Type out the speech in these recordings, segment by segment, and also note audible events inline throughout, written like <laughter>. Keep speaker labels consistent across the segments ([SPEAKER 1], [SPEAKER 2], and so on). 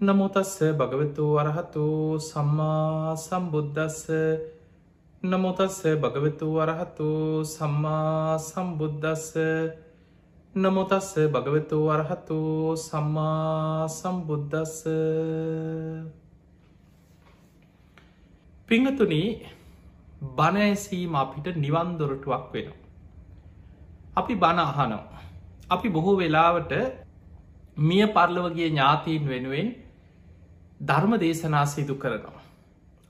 [SPEAKER 1] නමුතස්ස භගවතු වරහතු සම්මා සම්බුද්ධස්ස නමුතස්ස භගවතු වරහතු සම්මා සම්බුද්ධස්ස නමුතස්ස භගවතු වරහතු සම්මා සම්බුද්ධස්ස පිංහතුනී බණඇසීම අපිට නිවන්දොරටුවක් වෙන. අපි බණ අහනෝ. අපි බොහෝ වෙලාවට මිය පර්ලවගේ ඥාතීන් වෙනුවෙන් ධර්ම දේශනා සිදු කරනවා.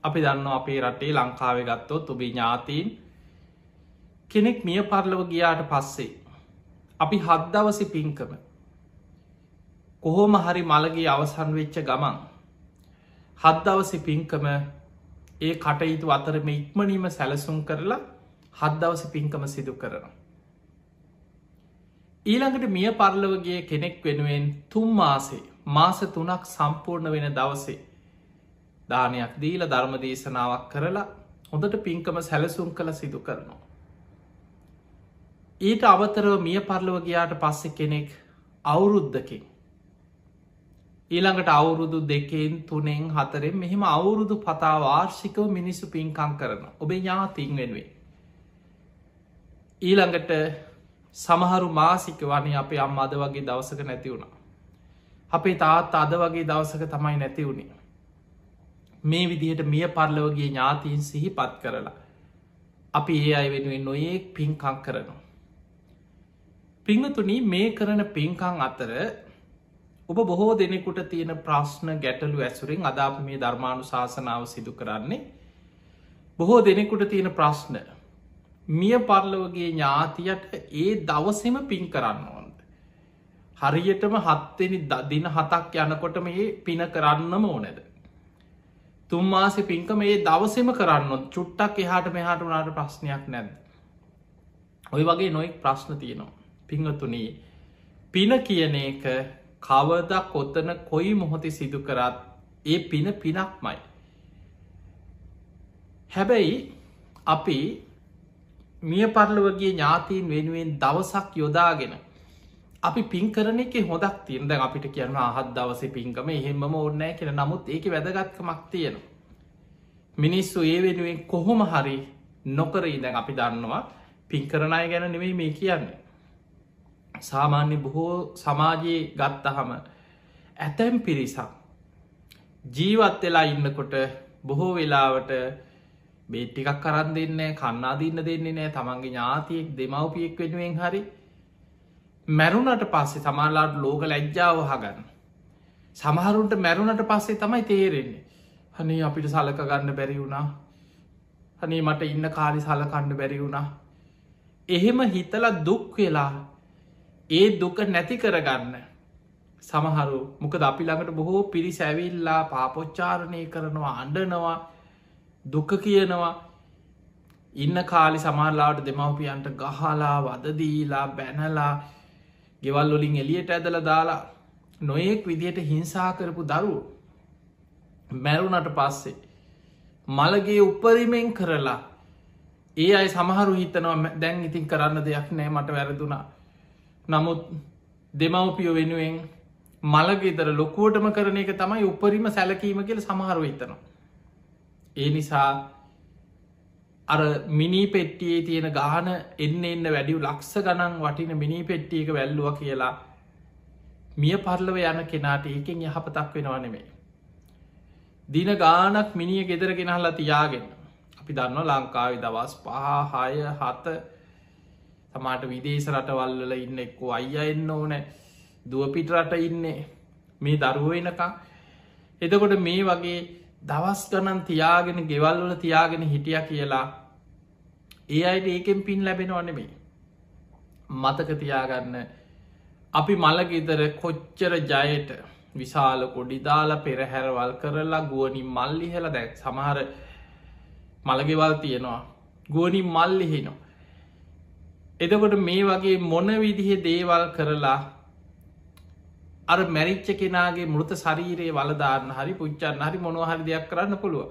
[SPEAKER 1] අපි දන්න අපේ රටේ ලංකාව ගත්තොත් ඔබේ ඥාතීන් කෙනෙක් මිය පරලව ගියාට පස්සේ. අපි හද්දවසි පින්කම කොහොම හරි මළගේ අවසන් වෙච්ච ගමන් හද්දවසි පින්කම ඒ කටයුතු අතරම ඉක්මනීම සැලසුම් කරලා හද්දවස පින්කම සිදු කරනවා. ඊළඟට මිය පරලවගේ කෙනෙක් වෙනුවෙන් තුම් මාසේ මාස තුනක් සම්පූර්ණ වෙන දවසේ දානයක් දීල ධර්ම දේශනාවක් කරලා හොඳට පින්කම සැලසුම් කළ සිදු කරනවා. ඊට අවතරව මිය පරලවගයාට පස්සෙ කෙනෙක් අවුරුද්ධකින් ඊළඟට අවුරුදු දෙකෙන් තුනෙන් හතරෙන් මෙහෙම අවුරුදු පතා වාර්ෂිකව මිනිස්සු පින්කං කරන ඔබේ ඥාතින් වෙනුවේ. ඊළඟට සමහරු මාසික වනේ අපේ අම් අද වගේ දවසක නැති වුණා. අපේ තාත් අද වගේ දවසක තමයි නැති වුණේ. මේ විදිහට මිය පරලවගේ ඥාතීන් සිහි පත් කරලා. අපි ඒ අයි වෙනුවෙන් නොඒක් පින්කං කරනවා. පිංහතුනී මේ කරන පින්කං අතර ඔබ බොහෝ දෙනෙකුට තියෙන ප්‍රශ්න ගැටලු ඇසුරින් අදාප මේ ධර්මාණු ශාසනාව සිදු කරන්නේ බොහෝ දෙනෙකුට තියෙන ප්‍රශ්න මිය පරලවගේ ඥාතියට ඒ දවසෙම පින් කරන්න ඕන්ද. හරියටම හත්තනි දින හතක් යනකොට මේ පින කරන්නම ඕනැද. තුම්මාස පින්කම ඒ දවසෙම කරන්න චුට්ටක් එහාට මෙහාට වනාට ප්‍රශ්නයක් නැද. ඔය වගේ නොෙක් ප්‍රශ්න තියෙනවා. පිංහතුනී පින කියන එක කවදක් කොත්තන කොයි මොහොතේ සිදු කරත් ඒ පින පිනක්මයි. හැබැයි අපි මිය පරලවගේ ඥාතීන් වෙනුවෙන් දවසක් යොදාගෙන අපි පින් කරන එක හොදක් තියන්ද අපිට කියන්න අහත් දවස පින්කම එහෙමම ඕන්නෑ කියෙන නමුත් ඒක වැදගත්කමක් තියෙනවා. මිනිස්සු ඒ වෙනුවෙන් කොහොම හරි නොකර ඉදැන් අපි දන්නවා පින් කරණය ගැන නෙවෙයි මේ කියන්නේ. සාමාන්‍ය බොහෝ සමාජයේ ගත්තහම ඇතැම් පිරිසක් ජීවත් වෙලා ඉන්නකොට බොහෝ වෙලාවට බේට්ටිකක් කරන්න දෙන්න කන්නා දින්න දෙන්නේ නෑ තමන්ගේ ඥාතියෙක් දෙමවපියෙක් වෙනුවෙන් හරි මැරුණට පස්සේ සමාලාට ලෝක ලැජ්ජාව හගන්න සමහරුන්ට මැරුණට පස්සේ තමයි තේරෙන්නේ. හනේ අපිට සලක ගන්න බැරි වුණා. හනේ මට ඉන්න කාලි සලකන්න බැරි වුණා. එහෙම හිතල දුක් වෙලා ඒ දුක නැති කරගන්න සමහරු මොකද අපි ළඟට බොහෝ පිරි සැවිල්ලා පාපොච්චාරණය කරනවා අඩනවා දුක කියනවා. ඉන්න කාලි සමාරලාට දෙමවපියන්ට ගහලා වදදීලා බැනලා ගෙවල්ලොලින් එලියට ඇදල දාලා නොයෙක් විදියට හිංසා කරපු දරු මැරුණට පස්සේ මළගේ උපරිමෙන් කරලා ඒ අයි සමහරු හිතනවා දැන් ඉතින් කරන්න දෙයක් නෑ මට වැරදුනා නමුත් දෙමවපියෝ වෙනුවෙන් මළගෙදර ලොකුවටම කරන එක තමයි උපරිම සැලකීම කියල සමහරු හිතනවා. ඒ නිසා අර මිනි පෙට්ටියේ තියෙන ගාන එන්න එන්න වැඩියු ලක්ෂ ගණන් වටින මිනි පෙට්ටියක වැල්ලුව කියලා මිය පරලව යන කෙනාට ඒකෙන් යහපතක් වෙනවා නෙමේ. දින ගානක් මිනිිය ගෙදර ගෙනහල්ලා තියාගෙන අපි දන්න ලංකාවි දවස් පහහාය හත තමාට විදේශ රටවල්ල ඉන්න එක්කෝ අයිය එන්න ඕනෑ දුවපිට රට ඉන්නේ මේ දරුව එනකං එතකොට මේ වගේ දවස් ගණන් තියාගෙන ගෙවල්වල තියාගෙන හිටිය කියලා ඒ අයට ඒකෙන් පින් ලැබෙනවනෙමේ මතක තියාගන්න. අපි මළගෙදර කොච්චර ජයට විශාල කොඩිදාලා පෙරහැරවල් කරලා ගුවනින් මල්ලි හෙල දැක් සමහර මළගෙවල් තියෙනවා. ගුවනින් මල්ලිහෙනවා එදකොට මේ වගේ මොන විදිහ දේවල් කරලා අර මැරිච්ච කෙනගේ මෘත ශරීරයේ වලදාන්න හරි පුච්චන්න හරි මොනොහරි දෙයක් කරන්න පුළුව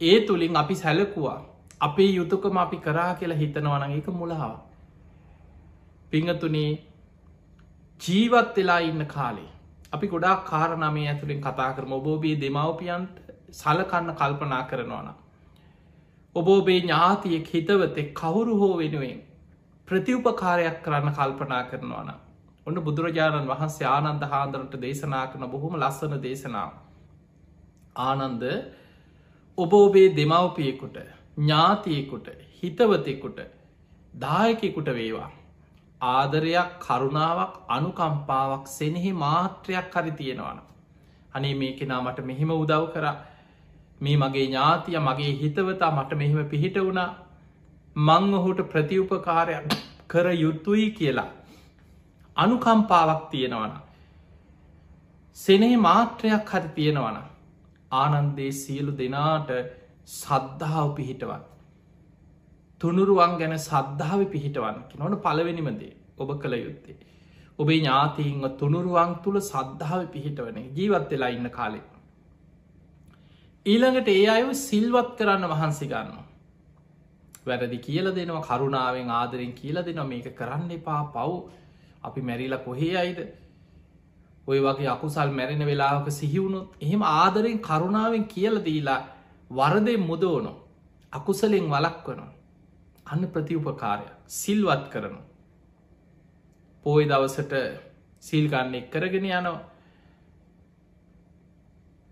[SPEAKER 1] ඒ තුළින් අපි සැලකුවා අපේ යුතුකම අපි කරා කියලා හිතනවන එක මුලහාව පිංහතුනේ ජීවත් වෙලා ඉන්න කාලේ අපි ගොඩා කාරණමේ ඇතුළින් කතා කරම ඔබෝබේ දෙමවපියන්ට සලකන්න කල්පනා කරනවාන. ඔබෝබේ ඥාතියෙක් හිතවතෙක් කවුරු හෝ වෙනුවෙන් ප්‍රතිඋපකාරයක් කරන්න කල්පනා කරනවාන. ඔන්න බුදුරජාණන් වහන්සේ ආනන්ද හාන්දරට දේශනා කරන බොහොම ලස්සන දේශනාව. ආනන්ද ඔබ ඔබේ දෙමවපියෙකුට ඥාතියෙකුට හිතවතෙකුට දායකෙකුට වේවා. ආදරයක් කරුණාවක් අනුකම්පාවක් සෙනෙහි මාත්‍රයක් හරි තියෙනවන. අනේ මේ කෙනා මට මෙහෙම උදව් කර මේ මගේ ඥාතිය මගේ හිතවතා මට මෙහෙම පිහිට වුණා මං ඔහුට ප්‍රතිඋපකාරයක් කර යුතුයි කියලා. අනුකම්පාවක් තියෙනවන. සෙනෙහි මාත්‍රයක් හරි තියෙනවන. ආනන්දේ සියලු දෙනාට සද්ධාව පිහිටවත්. තුනුරුවන් ගැන සද්ධාව පිහිටවන් නොන පලවෙනිමදේ ඔබ කළ යුත්තේ. ඔබේ ඥාතීන්ව තුනුරුවන් තුළ සද්ධාව පිහිටවන ජීවත් වෙලා ඉන්න කාලෙ. ඊළඟට ඒ අයව සිල්වත් කරන්න වහන්සේ ගන්න. වැරදි කියල දෙනවා කරුණාවෙන් ආදරෙන් කියල දෙනවා මේක කරන්න එපා පව් අපි මැරිලා කොහේ අයිද ඔය වගේ අකුසල් මැරෙන වෙලාවක සිහිවුණුත් එහෙම ආදරෙන් කරුණාවෙන් කියල දීලා වරදෙන් මුදෝනො අකුසලෙන් වලක් වනවා අන්න ප්‍රතිඋපකාරය සිල්වත් කරනු. පෝයි දවසට සිල්ගන්න එක් කරගෙන යනවා.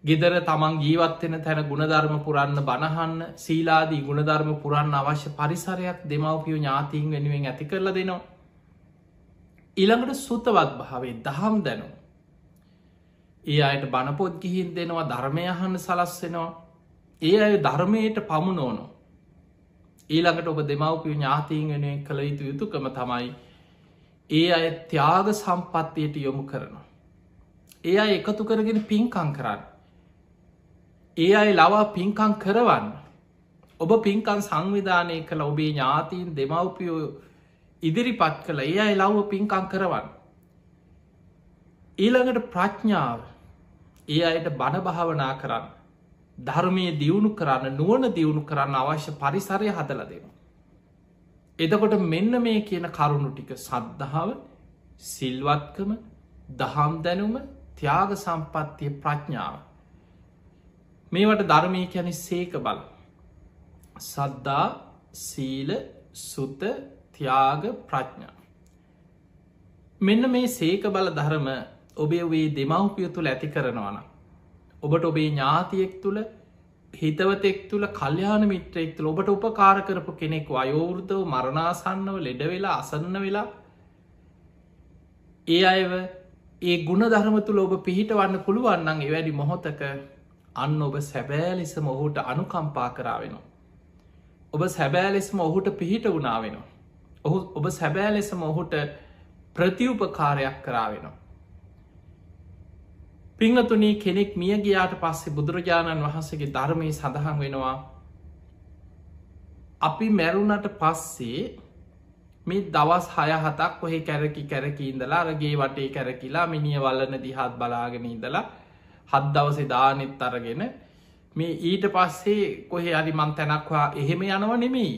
[SPEAKER 1] ගෙදර තමන් ජීවත්වෙන තැන ගුණධර්ම පුරන්න බණහන්න සීලාදී ගුණධර්ම පුරන්න අවශ්‍ය පරිසරයක් දෙමවපියෝ ඥාතීන් වෙනුවෙන් ඇති කරල දෙනවා. ඉළඟට සුතවත් භාවේ දහම් දැනු. ඒ අයට බණපොත් ගිහින් දෙනවා ධර්මයහන්න සලස්සෙනවා ඒ අය ධර්මයට පමුණෝනො ඊළඟට ඔබ දෙමවපිය ඥාතීන් වෙනුවෙන් කළ යුතු යුතුකම තමයි ඒ අය ත්‍යාග සම්පත්තියට යොමු කරනවා. ඒ අය එකතු කරගෙන පින්කං කරන්න. ඒ අයි ලවා පින්කං කරවන්න. ඔබ පින්කන් සංවිධානය කළ ඔබේ ඥාතීන් දෙමවපියෝ ඉදිරිපත් කළ ඒ අයි ලව්ව පින්කං කරවන්න. ඊළඟට ප්‍රඥාව ඒ අයට බණ භාවනා කරන්න. ධර්මය දියුණු කරන්න නුවන දියුණු කරන්න අවශ්‍ය පරිසරය හදල දෙනවා. එදකොට මෙන්න මේ කියන කරුණු ටික සද්ධාව සිල්වත්කම දහම් දැනුම ත්‍යාග සම්පත්තිය ප්‍රඥාව. මේවට ධර්මය කැනෙ සේක බල. සද්දා සීල සුත ත්‍යාග ප්‍රඥා. මෙන්න මේ සේක බල ධර්ම ඔබේ වේ දෙමවපිය තුළ ඇති කරනවනම්. ඔබට ඔබේ ඥාතියෙක් තුළ හිතවතෙක් තුළ කල්්‍යාන මිත්‍රයෙක් තුළ ඔබට උපකාර කරපු කෙනෙක් අයෝවෘතව මරණාසන්නව ලෙඩ වෙලා අසන්න වෙලා ඒ අයව ඒ ගුණ ධර්ම තුළ ඔබ පිහිට වන්න පුළුවන්නන් එවැඩි මොහොතක අන්න ඔබ සැබෑලෙසම ඔහුට අනුකම්පා කරාවෙනවා. ඔබ සැබෑලෙස්ම ඔහුට පිහිට වුණාවෙනවා. ඔහු ඔබ සැබෑලෙසම ඔහුට ප්‍රතිඋපකාරයක් කරාවෙනවා. පිංහතුනී කෙනෙක් මිය ගියාට පස්සේ බුදුරජාණන් වහන්සගේ ධර්මය සඳහන් වෙනවා අපි මැරුණට පස්සේ මේ දවස් හය හතක් කොහෙ කැරකි කැරකි ඉඳලා රගේ වටේ කැරකිලා මිනිිය වල්ලන දිහත් බලාගෙන ඉඳලා හත් දවසේ දානෙත් අරගෙන මේ ඊට පස්සේ කොහෙ අරි මං තැනක්වා එහෙම යනව නෙමෙයි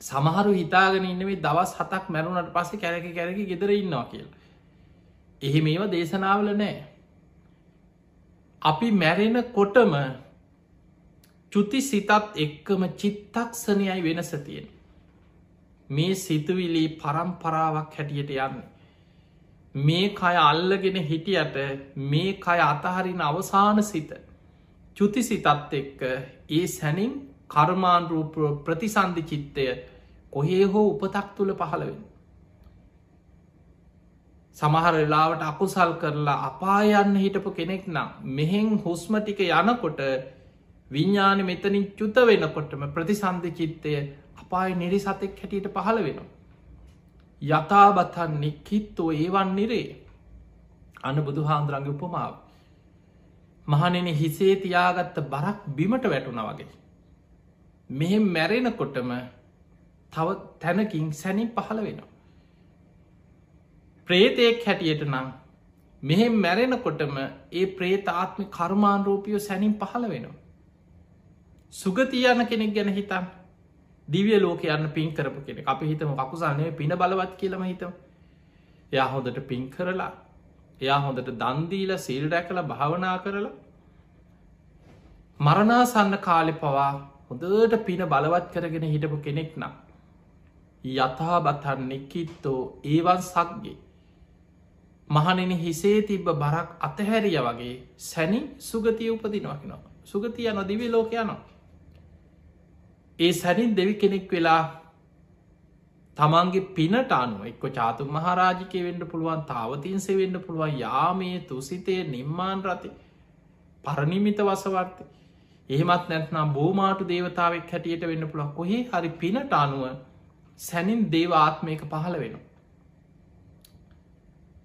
[SPEAKER 1] සමහරු හිතාගෙන ඉන්නවේ දවස් හතක් මැරුණට පස්සේ කැරකි කැරකි ගෙදර ඉන්නවා කියල් එහෙම ඒවා දේශනාවල නෑ අපි මැරෙන කොටම චුති සිතත් එක්කම චිත්තක්ෂණයයි වෙනස තියෙන. මේ සිතුවිලි පරම්පරාවක් හැටියට යන්න. මේ කය අල්ලගෙන හිටියට මේ කය අතහරින අවසාන සිත. චුති සිතත් එක්ක ඒ සැනින් කර්මාන්රූප ප්‍රතිසන්ධි චිත්තය කොහේ හෝ උපතක් තුළ පහළවෙන්. සමහර වෙලාවට අකුසල් කරලා අපායන්න හිටපු කෙනෙක් නම් මෙහෙන් හුස්ම ටික යනකොට විඤ්ඥාන මෙතනින් චුත වෙනකොටම ප්‍රතිසන්ධ චිත්තය අපායි නිරි සතෙක් හැටියට පහළ වෙනවා. යථාබතන් නික්කිත්තෝ ඒවන් නිරේ අන බුදු හාන්දුරන්ගේ උපමාව. මහනෙන හිසේ තියාගත්ත බරක් බිමට වැටුණ වගේ. මෙහෙම මැරෙනකොටම තව තැනකින් සැනින් පහළ වෙනවා. ප්‍රේතයෙක් හැටියට නම් මෙහෙම මැරෙනකොටම ඒ ප්‍රේතාත්ම කර්මාන්රූපියෝ සැනින් පහළ වෙනවා. සුගති යන්න කෙනෙක් ගැන හිතන් දිවිය ලෝක යන්න පින් කරපු කෙනෙ අපි හිතම කකුසානය පින බලවත් කියලම හිතම යා හොඳට පින් කරලා එයා හොඳට දන්දීල සිල් රැකල භාවනා කරලා මරණාසන්න කාලෙ පවා හොඳට පින බලවත් කරගෙන හිටපු කෙනෙක් නම්. යථා බතන් නෙක්කිත්තෝ ඒවන් සක්ගේ. මහනෙන හිසේ තිබ්බ බරක් අතහැරිය වගේ සැනි සුගතිය උපදිනවකිනවා. සුගතිය නොදිවි ලෝකයනවා. ඒ සැනින් දෙවි කෙනෙක් වෙලා තමන්ගේ පිනට අනුව එක්ක චාතු මහරාජිකය වෙන්ඩ පුළුවන් තාවතින්සේ වෙන්ඩ පුළුවන් යාමේ තුසිතය නිම්මාන් රති පරණිමිත වසවර්තය එහෙමත් නැත්නම් බෝමාටු දේවතාවක් හැටියට වෙන්න පුළක් කොහේ හරි පිනට අනුව සැනින් දේවාත්මයක පහළ වෙනවා.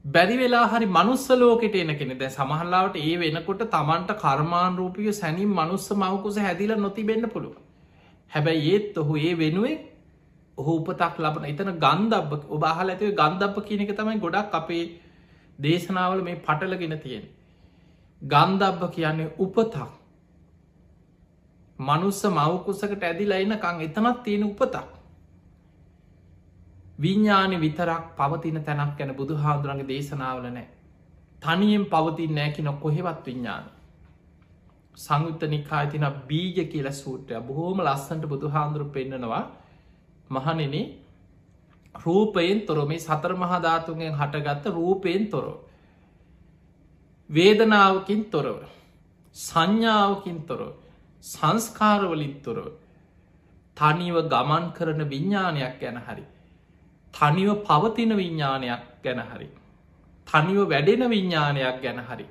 [SPEAKER 1] බැරි වෙලා හරි මනුස්ස ලෝකට එන කෙනෙ දැ සමහල්ලාවට ඒ වෙනකොට තමන්ට කර්මාන් රූපිය සැනින් මනුස්ස මවකුස හැදිල නොතිබෙන්න්න පුළුව හැබැයි ඒත් ඔහු ඒ වෙනුවේ ඔහු උපතක් ලබන එතන ගන්ධබ ඔබහල ඇතිව ගන්ධබ්ප කියනක තමයි ගොඩක් අපේ දේශනාවල මේ පටලගෙන තියෙන. ගන්ධබ්බ කියන්නේ උපතක් මනුස්ස මවකුසකට ඇදිලයින කං එතනත් තියෙන උපතක්. විඤ්ඥානි විතරක් පවතින තැනක් ගැන බුදු හාදුරන්ගේ දේශනාවල නෑ. තනියෙන් පවතින් නෑකි නො කොහෙවත් විඤ්ඥාන. සංයුත්ත නිකායි තින බීජ කියල සූට්‍රය බොහෝම ලස්සන්ට බුදු හාන්දුරු පෙන්න්නනවා මහනෙන රූපයෙන් තොර මේ සතර මහධාතුන්ගෙන් හටගත්ත රූපයෙන් තොරෝ. වේදනාවකින් තොරව සංඥාවකින් තොරව සංස්කාරවලින් තොරව තනිව ගමන් කරන විඤ්ඥානයක් ගැන හරි තනිව පවතින විඤ්ඥානයක් ගැන හරි තනිව වැඩෙන විඤ්ඥානයක් ගැන හරි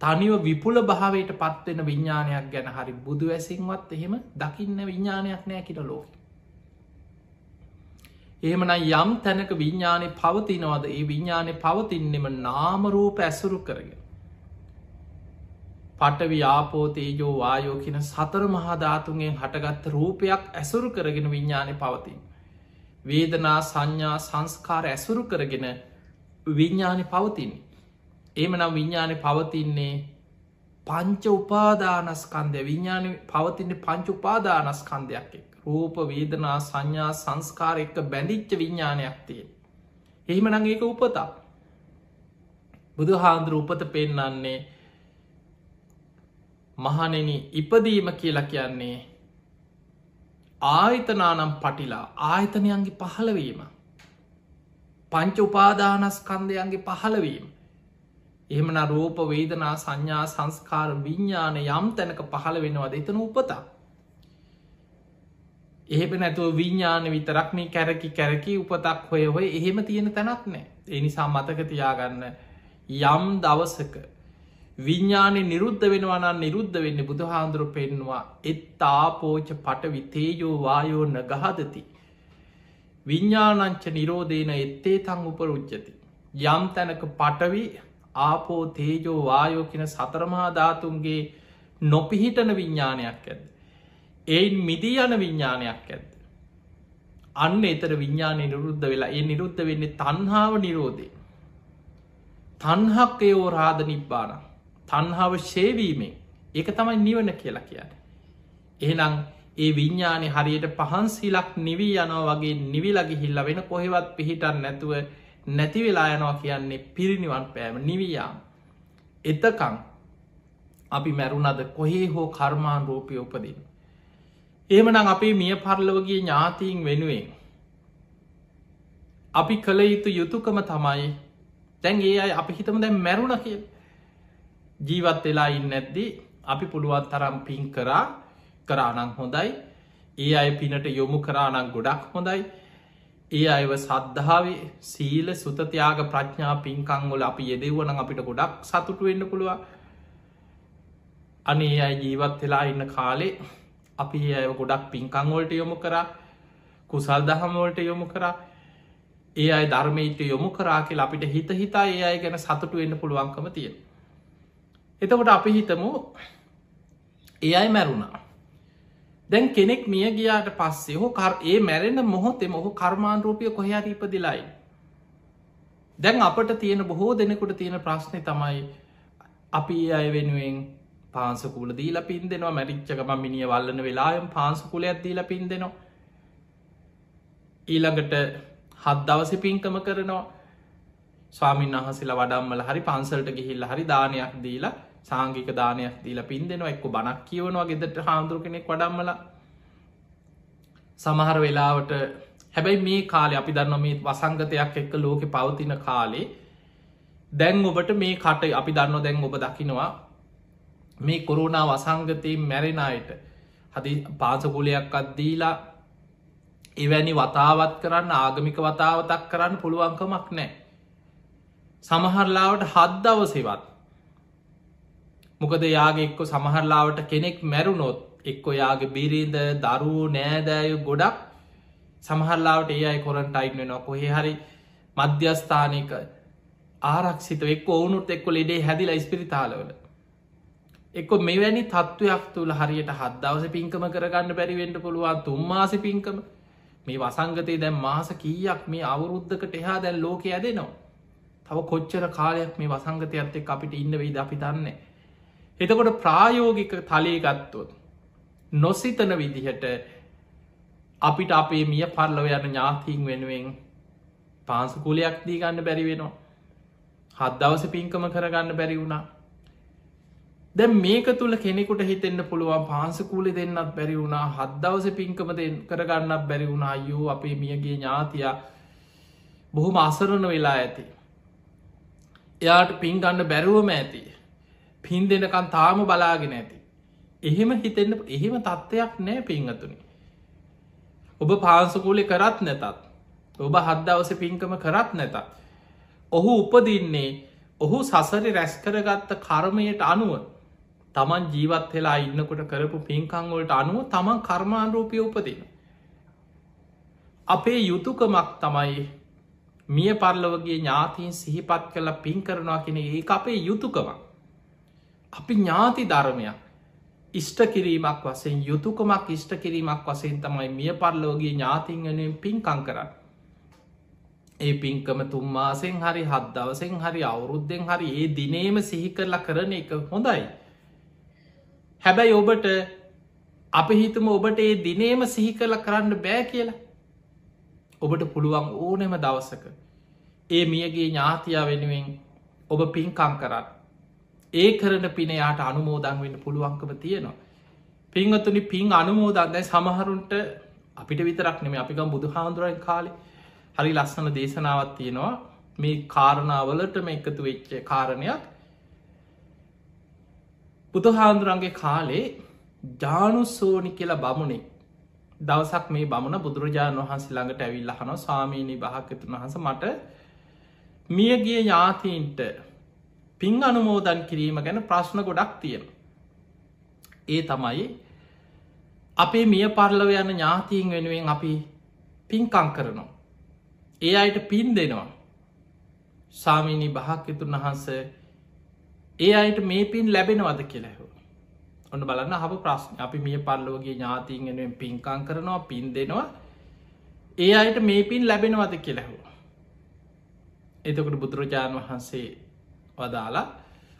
[SPEAKER 1] තනිව විපුල භාවයට පත්වෙන විඤ්ඥානයක් ගැන හරි බුදු ඇසින්වත් එහෙම දකින්න විඤ්ඥානයක් නෑ කිට ලෝක. එහෙමන යම් තැනක විඤ්ඥානය පවතිනවද ඒ විඤ්ඥානය පවතින්නෙම නාමරූප ඇසුරු කරගෙන. පටවි ආපෝතේජෝ වායෝ කියන සතර මහධාතුන්ගෙන් හටගත්ත රූපයක් ඇසුරු කරගෙන විඤ්ඥානය පවතින්. වේදනා සංඥා සංස්කාර ඇසුරු කරගෙන විඤ්ඥානි පවතින්නේ. එමනම් විඤ්ඥානය පවතින්නේ පංච උපාදානස්කන්දය විඤ්ඥාන පවතින්නේ පංච උපාදානස්කන්දයක් එක් රූප වේදනා සංඥා සංස්කාර එක්ක බැඳිච්ච විඤ්ඥානයක් තිය. එහිමනං ඒක උපතා. බුදු හාන්දුර උපත පෙන්නන්නේ මහනෙන ඉපදීම කියලා කියන්නේ ආයතනානම් පටිලා ආයතනයන්ගේ පහළවීම. පංච උපාදානස්කන්දයන්ගේ පහළවීම. එහෙමන රූප වේදනා සංඥා සංස්කාර විඤ්ඥාන යම් තැනක පහළ වෙනවද? එතන උපතා. එහෙම නැතුව විඤ්ඥාන විතරක් මේ කැරකි කැරකි උපතක් හොය හොය එහෙම තියෙන තැනක් නෑ. එනිසා මතක තියාගන්න යම් දවසක විඤ්ඥානය නිරුද්ධ වෙනවනන් නිරුද්ධ වෙන්න බුදුහාන්දුරු පෙන්වා එත්තාපෝච පට විතේයෝ වායෝන්න ගහදති. විඤ්ඥානංච නිරෝධේන එත්තේ තං උපරුච්චති. යම් තැනක පටවි ආපෝ තේජෝ වායෝ කියෙන සතරමහා ධාතුන්ගේ නොපිහිටන විඤ්ඥානයක් ඇද. එයින් මිදී යන විඤ්ඥානයක් ඇද. අන්න එතර විඤ්ඥානය නිරුද්ධ වෙලා ඒ නිරුද්ධ වෙන්නේ තන්හාාව නිරෝධය. තන්හක්කයෝ රාධ නිබ්බාන තන්හාාව ශේවීමෙන් ඒක තමයි නිවන කියලා කියන්න. එහෙනම් ඒ විඤ්ඥානය හරියට පහන්සිලක් නිවී යනෝ වගේ නිවිලගි හිල්ල වෙන කොහෙවත් පිහිටන් නැතුව නැති වෙලා යනවා කියන්නේ පිරිනිවන් පෑම නිවයාම්. එතකං අපි මැරුණද කොහේ හෝ කර්මාන් රූපය උපදින්. ඒමනං අපේ මිය පරලවගේ ඥාතීන් වෙනුවෙන්. අපි කළ යුතු යුතුකම තමයි තැන් ඒ අයි අපි හිතම දැන් මැරුණ කිය ජීවත් වෙලා ඉන්න ඇද්දි අපි පුළුවන් තරම් පින් කරා කරානං හොඳයි. ඒ අය පිනට යොමු කරානං ගොඩක් හොඳයි. ඒ අයව සද්ධාවේ සීල සුතතියාග ප්‍රඥා පින්කංවල අපි යෙදෙවන අපිට ගොඩක් සතුටු වෙන්න පුළුව අනේ අයි ජීවත් වෙලා ඉන්න කාලේ අපි ඇය ගොඩක් පින්කංවලට යොමු කරා කුසල් දහමවලට යොමු කරා. ඒ අයි ධර්මීට යොමු කරා කියලා අපිට හිත හිතා ඒ අය ගැන සතුටු වෙන්න පුළුවන්කම තියෙන එතකොට අපි හිතමු ඒ අයි මැරුණා දැන් කෙනෙක් මිය ගියාට පස්සේ හෝ කර ඒ මැරෙන මොහොතෙම ඔහු කර්මාන්රූපය කොහයාට ඉපදිලයි. දැන් අපට තියෙන බොහෝ දෙනෙකුට තියෙන ප්‍රශ්නය තමයි අපි අය වෙනුවෙන් පාසකුල දීල පින් දෙෙනවා මැරිච්චකම මිනිිය වල්ලන වෙලායම් පාසකුල ඇත්දීල පින් දෙනවා. ඊළඟට හත් දවස පින්කම කරනවා ස්වාමින් වහසලා වඩම්මල හරි පන්සල්ට ගිහිල්ල හරි දානයක් දීලා සාංගික දානයක් දීලා පින් දෙනවා එක්ක බණක් කියවනවා ගෙදට හාමුදුර කෙනෙක් වඩම්මල. සමහර වෙලාවට හැබැයි මේ කාලේ අපි දන්න මේ වසංගතයක් එක්ක ලෝකෙ පවතින කාලේ දැන් ඔබට මේ කට අපි දන්න දැන් ඔබ දකිනවා. මේ කොරුණා වසංගතයෙන් මැරෙනයට හදි පාසකුලයක් අත්දීලා එවැනි වතාවත් කරන්න ආගමික වතාවතක් කරන්න පුළුවන්කමක් නෑ සමහරලාවට හද්දවසෙවත් මොකද යාගේ එක්ක සමහරලාවට කෙනෙක් මැරුණොත් එක්කො යාගේ බිරිඳ දරූ නෑදෑය ගොඩක් සමහරලාවට ඒ අයි කොරන්ට අයින් වෙනවා. කොහෙ හරි මධ්‍යස්ථානක ආරක්ෂිත එක් ඔවුනුත් එක්කො ලෙඩේ හැදිලා ස්පිරිතාලවල එක්ක මෙවැනි තත්ත්වයක් තුළ හරියට හදදවස පින්කම කරගන්න බැරිවෙන්ට පුළුවන් තුම්මාස පින්කම. මේ වසංගතය දැන් මාස කීයක් මේ අවුරුද්ධකට එහා දැන් ලෝක ඇදෙනවා. තව කොච්චර කාලයක් මේ වසංගතයත් එක් අපිට ඉන්න වෙයිද අපි දන්නේ. එතකොට ප්‍රායෝගික තලේ ගත්තොත් නොසිතන විදිහට අපිට අපේ මිය පරලව යන ඥාතිීන් වෙනුවෙන් පාන්සකුලයක් දී ගන්න බැරි වෙනවා. හත් දවස පින්කම කරගන්න බැරි වුණා. දැ මේක තුළ කෙනෙකුට හිතෙන්න්න පුළුවන් පාන්සකූලි දෙන්නත් බැරි වුණා හද්දවස පින්කම කරගන්නත් බැරි වුණා. අයෝ අපේ මියගේ ඥාතිය බොහොම අසරණ වෙලා ඇති. එයාට පින් ගන්න බැරුවම ඇති. පින් දෙනකන් තාම බලාගෙන ඇති එහෙම හිතෙන්න්න එහෙම තත්ත්වයක් නෑ පින්ගතුනි ඔබ පාන්සකූලි කරත් නැතත් ඔබ හද්දවස පින්කම කරත් නැතත් ඔහු උපදින්නේ ඔහු සසරි රැස්කරගත්ත කර්මයට අනුව තමන් ජීවත් වෙලා ඉන්නකොට කරපු පින්කංවලට අනුව තමන් කර්මාණරූපය උපදින. අපේ යුතුකමක් තමයි මිය පරලවගේ ඥාතීන් සිහිපත් කළ පින් කරනවා කෙන ඒ අපේ යුතුකමක්. අපි ඥාති ධර්මයක් ඉෂ්ට කිරීමක් වසෙන් යුතුකමක් ඉෂ්ට කිරීමක් වසයෙන් තමයි මිය පරලෝගේ ඥාතිංගනුවෙන් පින්කං කරන්න. ඒ පින්කම තුම්මාසෙන් හරි හත් දවසෙන් හරි අවුරුද්ධෙන් හරි ඒ දිනේම සිහි කරලා කරන එක හොඳයි. හැබැයි ඔබට අපි හිතම ඔබට ඒ දිනේම සිහි කරල කරන්න බෑ කියලා. ඔබට පුළුවන් ඕනෙම දවසක. ඒ මියගේ ඥාතියා වෙනුවෙන් ඔබ පින්කං කරන්න. ඒ කරන පිනයාට අනුමෝදන් වෙන්න පුළුවන්කම තියෙනවා. පින්වතුනි පින් අනුමෝදන්දැයි සමහරුන්ට අපිට විතරක් නෙම අපිකම් බුදු හාමුදුරන් කාලේ. හරි ලස්සන දේශනාවත් තියෙනවා. මේ කාරණාවලටම එකතු වෙච්ච කාරණයක්. බුදුහාන්දුරන්ගේ කාලේ ජානුස්සෝනි කියලා බමුණෙක් දවසක් මේ බමුණ බුදුරජාණන් වහන්සේ ළඟට ඇවිල්ල හන ස්වාමීණී භාකතුන් වහස මට මියගිය ඥාතීන්ට පින් අනුමෝදන් කිරීම ගැන ප්‍රශ්න ගොඩක් තියෙන. ඒ තමයි අපේ මිය පරලව යන ඥාතීන් වෙනුවෙන් අපි පින්කං කරනවා. ඒ අයට පින් දෙනවා. සාමීනී භාක්‍යතුන් වහන්සේ ඒ අයට මේ පින් ලැබෙනවද කියලැහ ඔන්න බලන්න හබ ප්‍රශ්න අපි මිය පල්ලෝගේ ඥාතිීගෙනුවෙන් පින්කං කරනවා පින් දෙනවා ඒ අයට මේ පින් ලැබෙනවද කියලැහු එතකට බුදුරජාණන් වහන්සේ වදාලා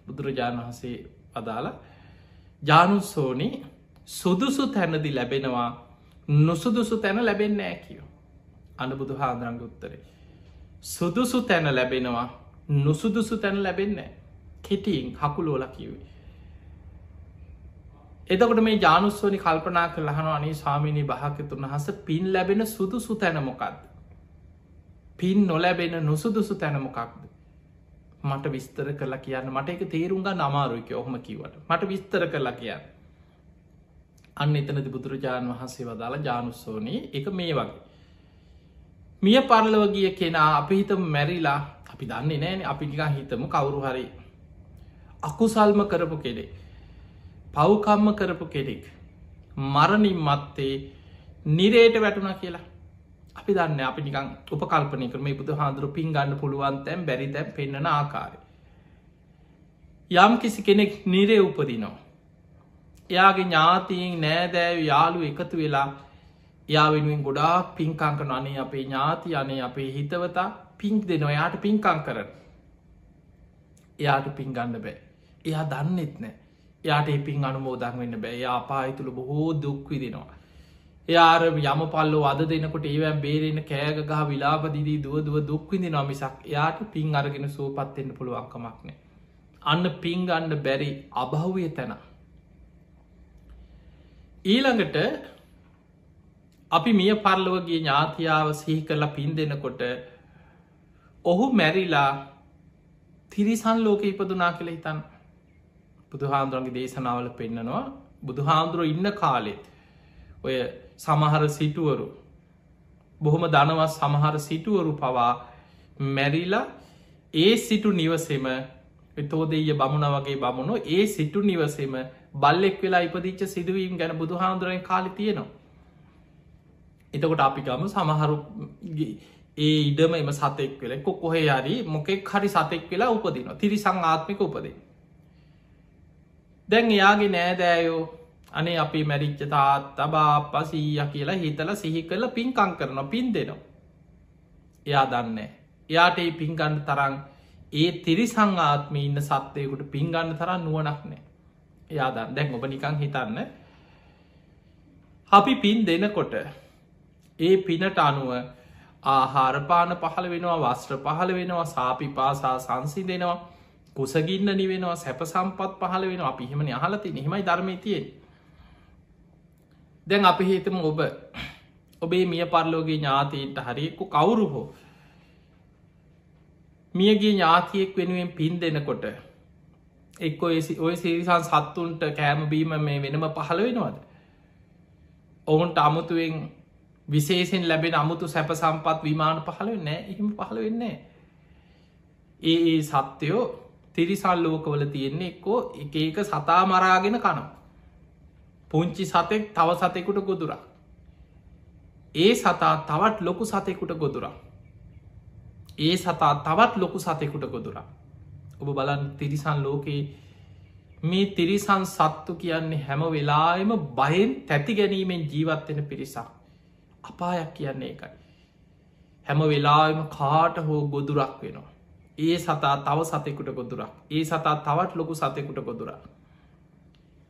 [SPEAKER 1] බුදුරජාණන් වහන්සේ වදාලා ජානුස්සෝනි සුදුසු තැනදි ලැබෙනවා නොසුදුසු තැන ලැබෙන්න ෑ කියෝ අන බුදු හාදරංග උත්තරේ සුදුසු තැන ලැබෙනවා නොසුදුසු තැන ලැබෙන්නේ කෙටියෙන් හකුලෝල කිවේ. එතකොට මේ ජානුස්වනි කල්පනා කරලහන අනේ ස්වාමිනී භාකතුන් හස පින් ලැබෙන සුදුසු තැනමොකක්ද. පින් නොලැබෙන නුසුදුසු තැනමොකක්ද. මට විස්තර කරලා කියන්න මට එක තේරුම්ග නමාරුයක ඔහොම කිවට මට විස්තර කරලා කියන්න. අන්න එතනති බුදුරජාණන් වහන්සේ වදාලා ජානුස්සෝනී එක මේ වගේ. මිය පරලව ගිය කෙනා අපි හිතම මැරිලා අපි දන්නේ නෑන අපි නිකා හිතම කවුරු හරි අකුසල්ම කරපු කෙනෙක් පව්කම්ම කරපු කෙනෙක් මරණින් මත්තේ නිරේට වැටුණ කියලා අපි දන්න අපි නිකං උපකල්පනය කරම. බුදු හාදුරු පින් ගන්න පුළුවන් තැම් බැරි තැම් පෙන්න්නන ආකාරය. යම් කිසි කෙනෙක් නිරේ උපදිනවා. එයාගේ ඥාතීන් නෑදෑව යාලු එකතු වෙලා යා වෙනුවෙන් ගොඩාක් පින්කංකන අනේ අපේ ඥාති අනේ අපේ හිතවතා පින්ක් දෙනවා. යාට පින්කං කරන. එයාට පින් ගන්න බෑ. එයා දන්නෙත් නෑ. යාට පින් අනුමෝදන් වෙන්න බෑ. අපායි තුළ බොහෝ දුක්විදිනවා එයාර යම පල්ලෝ අද දෙනකොට ඒවැම් බේරෙන කෑග ගහ විලාපදිදී දුව දුව දුක්විදි නොමිසක් එයාට පින් අරගෙන සූපත්වෙන්න පුළුවන්කමක්නේ අන්න පින්ගන්න බැරි අභහුවය තැන. ඊළඟට අපි මිය පරලෝගේ ඥාතියාව සිහි කරලා පින් දෙනකොට ඔහු මැරිලා තිරිසන් ලෝක ඉපදුනා කළ හිතන් බුදුහාන්දුරන්ගේ දේශනාවල පෙන්නනවා. බුදුහාන්දුරුව ඉන්න කාලෙත් ඔය සමහර සිටුවරු. බොහොම දනවත් සමහර සිටුවරු පවා මැරිලා ඒ සිටු නිවසෙම තෝදෙය බමුණ වගේ බමුණු ඒ සිටු නිවසෙම බල්ලෙක් වෙලා ඉපදිච්ච සිදුවීම් ගැන බුදුහාන්දුරෙන් කාලි තියෙනවා. එතකොට අපි ගම සමහරු ඒ ඉඩම එම සතෙක් වෙල කො කොහේ හරි මොකෙක් හරි සතෙක් වෙලා උපදින තිරිසං ආත්මික උපදේ දැන් එයාගේ නෑදෑයෝ අනේ අපි මැරිච්ච තාත් තබා පසීය කියලා හිතල සිහි කළ පින්කං කරන පින් දෙනවා. එයා දන්න එයාට ඒ පින්ගන්න තරන් ඒ තිරිසං ආත්ම ඉන්න සත්වයකුට පින්ගන්න තරන් නුවනක් නෑ එයා දන් දැන් ඔබ නිකං හිතන්න. අපි පින් දෙනකොට ඒ පිනට අනුව ආහාරපාන පහළ වෙනවා වස්ත්‍ර පහළ වෙනවා සාපි පාසා සංසි දෙනවා කුසගින්න නිවෙනවා සැප සම්පත් පහළ වෙන අපි හෙමන අහලති නෙමයි ධර්මය තියෙන් දැන් අපි හිතම ඔබ. ඔබේ මිය පරලෝගේ ඥාතීන්ට හරිෙක්කු කවුරු හෝ මියගේ ඥාතියෙක් වෙනුවෙන් පින් දෙනකොට එක් ඔය සිරිසන් සත්තුන්ට කෑමබීම මේ වෙනම පහළ වෙනවද? ඔවුන්ට අමුතුවෙන් විශේෂෙන් ලැබෙන අමුතු සැප සම්පත් විමාන පහළ නෑ එහෙම පහළ වෙන්නේ ඒ ඒ සත්‍යයෝ තිරිසල් ලෝකවල තියෙන්නේ එක්කෝ එක එක සතා මරාගෙන කනම් පුංචි සතෙක් තව සතෙකුට ගොදුරා ඒ සතා තවත් ලොකු සතෙකුට ගොදුරා ඒ සතා තවත් ලොකු සතෙකුට ගොදුරා ඔබ බලන් තිරිසන් ලෝකයේ මේ තිරිසන් සත්තු කියන්නේ හැම වෙලාම බයෙන් තැති ගැනීමෙන් ජීවත්වෙන පිරිසක්. අපායක් කියන්නේ එකයි හැම වෙලාම කාට හෝ ගොදුරක් වෙනවා. ඒ සතා තව සතෙකුට ගොදුරක්. ඒ සතා තවත් ලොකු සතෙකුට ගොදුරා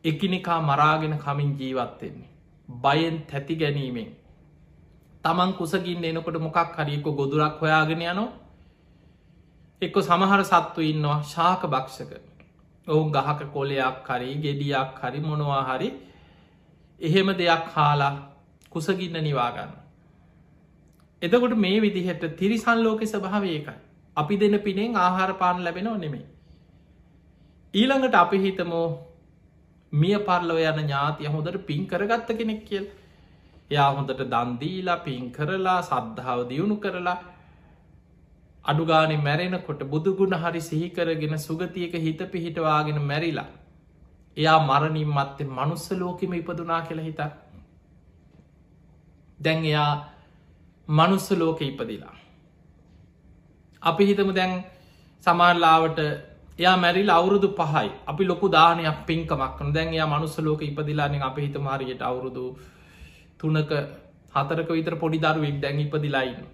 [SPEAKER 1] එකිනෙකා මරාගෙන කමින් ජීවත්වෙන්නේ බයෙන් තැති ගැනීමෙන්. තමන් කුසගින් එනකොට මොකක් හරික ගොදුරක් හොයාගෙන යනවා. එක්ක සමහර සත්තු ඉන්නවා ශාක භක්ෂක. ඔවුන් ගහක කොලයක් හරි ගෙඩියක් හරි මොනවා හරි. එහෙම දෙයක් හාලා කුසගින්න නිවාගන්න එතකොට මේ විදිහට තිරිසන් ලෝක ස්භාවයකයි අපි දෙන පිනෙන් ආහාර පාන ලැබෙනව නෙමේ ඊළඟට අපි හිතමෝ මිය පරලව යන ඥාතිය හොඳට පින් කරගත්ත කෙනෙක් කියල්. යා හොඳට දන්දීලා පින් කරලා සද්ධාව දියුණු කරලා අඩුගානෙ මැරෙනකොට බුදුගුණ හරි සිහිකරගෙන සුගතියක හිත පිහිටවාගෙන මැරිලා එයා මරණින් මත්තේ මනුස්ස ලෝකෙම ඉපදුනා කියලා හිත. දැන් එයා මනුස්ස ලෝක ඉපදිලා. අපි හිතම දැන් සමාරලාවට එයා මැරිල් අවුරුදු පහයි. අපි ලොකු දානයක් පින්කමක්න දැන් එයා මනුස්ස ලෝක ඉපදිලානෙ අප හිත මාරියට අවුරුදු තුනක හතරක විතර පොඩි දරුවෙක් දැන් ඉපදිලායින්න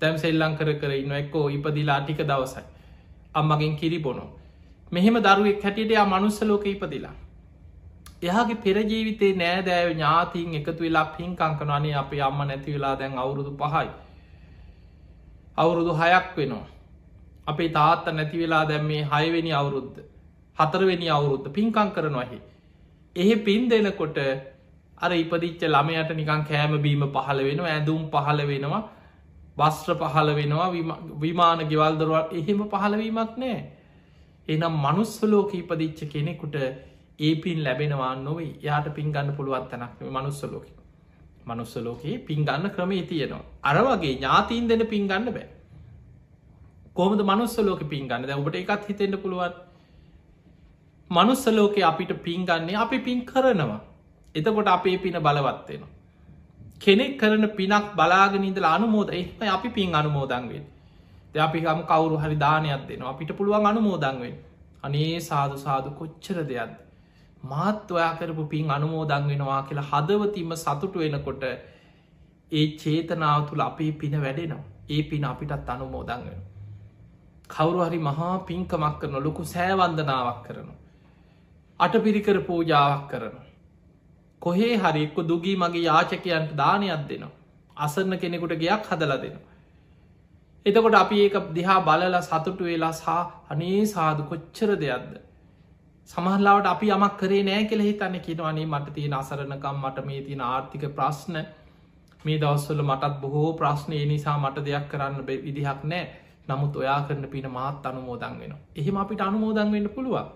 [SPEAKER 1] තැම් සෙල්ලං කර කර ඉන්න එක්කෝ ඉපදිලා ටික දවසයි. අම්මගෙන් කිරි බොනෝ මෙහෙම දරුවෙක් හැටියට යා මනුස්ස ලෝක ඉපදිලා. එයාගේ පෙරජීවිතේ නෑදෑව ඥාතිීන් එකතු වෙලා පින්කංකන අනේ අපේ අම්ම නැති වෙලා දැන් අවුරුදු පහයි. අවුරුදු හයක් වෙනවා. අපේ තාත්ත නැති වෙලා දැම් මේ හයවෙනි අවුරුද්ධ හතරවෙනි අවුරුද්ධ පින්කං කරනවහි එහෙ. පින් දෙනකොට අර ඉපදිච්ච ළමයට නිකං කෑම බීම පහළ වෙනවා ඇඳුම් පහළ වෙනවා වස්ත්‍ර පහළ වෙනවා විමාන ගෙවල්දරවල් එහෙම පහළවීමක් නෑ එනම් මනුස්සලෝක ඉපදිච්ච කෙනෙකුට ඒ පින් ලැබෙනවා නොවේ. යාට පින් ගන්න පුළුවත්තනක් මනුස්සලෝක මනුස්සලෝකයේ පින් ගන්න ක්‍රමේ තියෙනවා. අර වගේ ඥාතීන් දෙන පින් ගන්න බෑ. කොහමද මනුස්සලෝක පින් ගන්න? ද ඔබට එකත් හිතෙන්ට පුළුවන්. මනුස්සලෝකය අපිට පින්ගන්නේ අපි පින් කරනවා. එතකොට අපේ පින බලවත්වෙනවා කෙනෙක් කරන පිනක් බලාගෙනනිදල අනුමෝද එම අපි පින් අනුමෝදන්වෙන් ද අපි හම කවරු හරි දානයක් දෙනවා. අපිට පුළුවන් අනුමෝදන්වෙන් අනේ සාදු සාදු කොච්චර දෙයක්ද? මාත් ඔයා කරපු පින් අනුමෝදන් වෙනවා කියලා හදවතිම සතුටු වෙනකොට ඒ චේතනාව තුළ අපේ පින වැඩෙනවා. ඒ පින අපිටත් අනුමෝදන් වෙන කවුරු හරි මහා පින්කමක් කරන ලොකු සෑවන්දනාවක් කරනු අට පිරිකර පූජාවක් කරනු කොහේ හරික්ක දුගී මගේ යාචකයන්ට දානයක් දෙනවා. අසරන්න කෙනෙකුට ගයක් හදල දෙනවා. එතකොට අපි ඒක දිහා බලලා සතුටු වෙලා සා අනේ සාදු කොච්චර දෙයක්ද. සමහල්ලාවට අපි යමක් කරේ නෑ කෙළ හිතන්න කිනවනේ මට තියෙන අසරණකම් මට මේ තියෙන ආර්ථික ප්‍රශ්න මේ දවස්වල මටත් බොහෝ ප්‍රශ්නය නිසා මට දෙයක් කරන්න විදිහක් නෑ නමුත් ඔයා කරන පින මාත් අනුමෝදන් වෙන. එහෙම අපිට අනුමෝදන් වෙන්න පුළුවන්.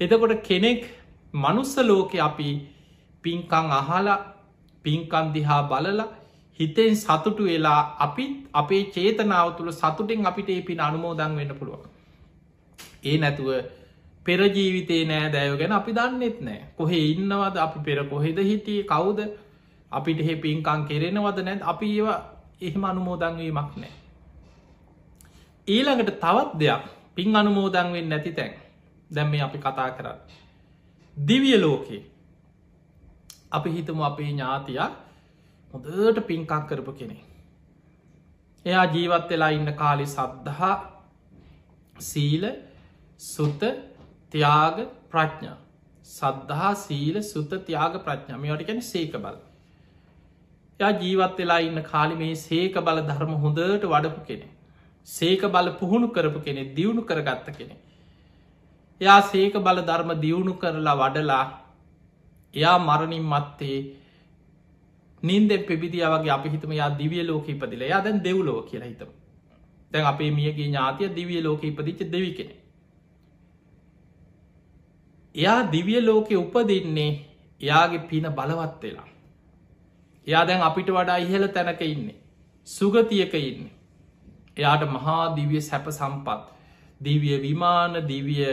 [SPEAKER 1] එතකොට කෙනෙක් මනුස්ස ලෝකෙ අපි පින්කං අහලා පින්කන් දිහා බලලා හිතෙන් සතුටු වෙලා අපිත් අපේ චේතනාව තුළ සතුටෙන් අපිට ඒ පින අනුමෝදන් වෙන්න පුළුවන්. ඒ නැතුව පෙරජීවිතේ නෑ දැයෝ ගැන අපි දන්නෙත් නෑ කොහෙ ඉන්නවද අපි පෙර කොහෙද හිටිය කවුද අපිට එහෙ පින්කං කෙරෙනවද නැත් අපි ඒවා එහෙම අනුමෝදන්වීමක් නෑ. ඊළඟට තවත් දෙයක් පින් අනුමෝදන්වෙන් නැති තැන් දැම් මේ අපි කතා කරන්න. දිවිය ලෝකේ අපි හිතමු අපේ ඥාතියක් හොදට පින්කක් කරපු කෙනෙ. එයා ජීවත් වෙලා ඉන්න කාලි සද්ධහා සීල සුත තියාග ප්‍රඥා සද්ධහා සීල සුත තියාග ප්‍රඥාමයට ගැන සේක බල. යා ජීවත් වෙලා ඉන්න කාලි මේ සේක බල ධර්ම හොඳට වඩපු කෙනෙ. සේක බල පුහුණු කරපු කෙනෙ දියුණු කරගත්ත කෙනෙ. එයා සේක බල ධර්ම දියුණු කරලා වඩලා එයා මරණින් මත්තේ නින්දෙ පෙබිදියාවගේ අපි හිතම යා දිවිය ලෝක ඉපදිල. යා දැන් දෙව්ලෝ කියලා හිතම. තැන් අපේ මියගේ ඥාතිය දිවිය ලෝක ඉපදිච්ච දෙවි කෙනෙ එයා දිවිය ලෝකෙ උපදින්නේ එයාගේ පින බලවත් වෙලා. එයා දැන් අපිට වඩා ඉහල තැනක ඉන්නේ. සුගතියක ඉන්න. එයාට මහා දිවිය සැප සම්පත්. දිවිය විමාන දිවිය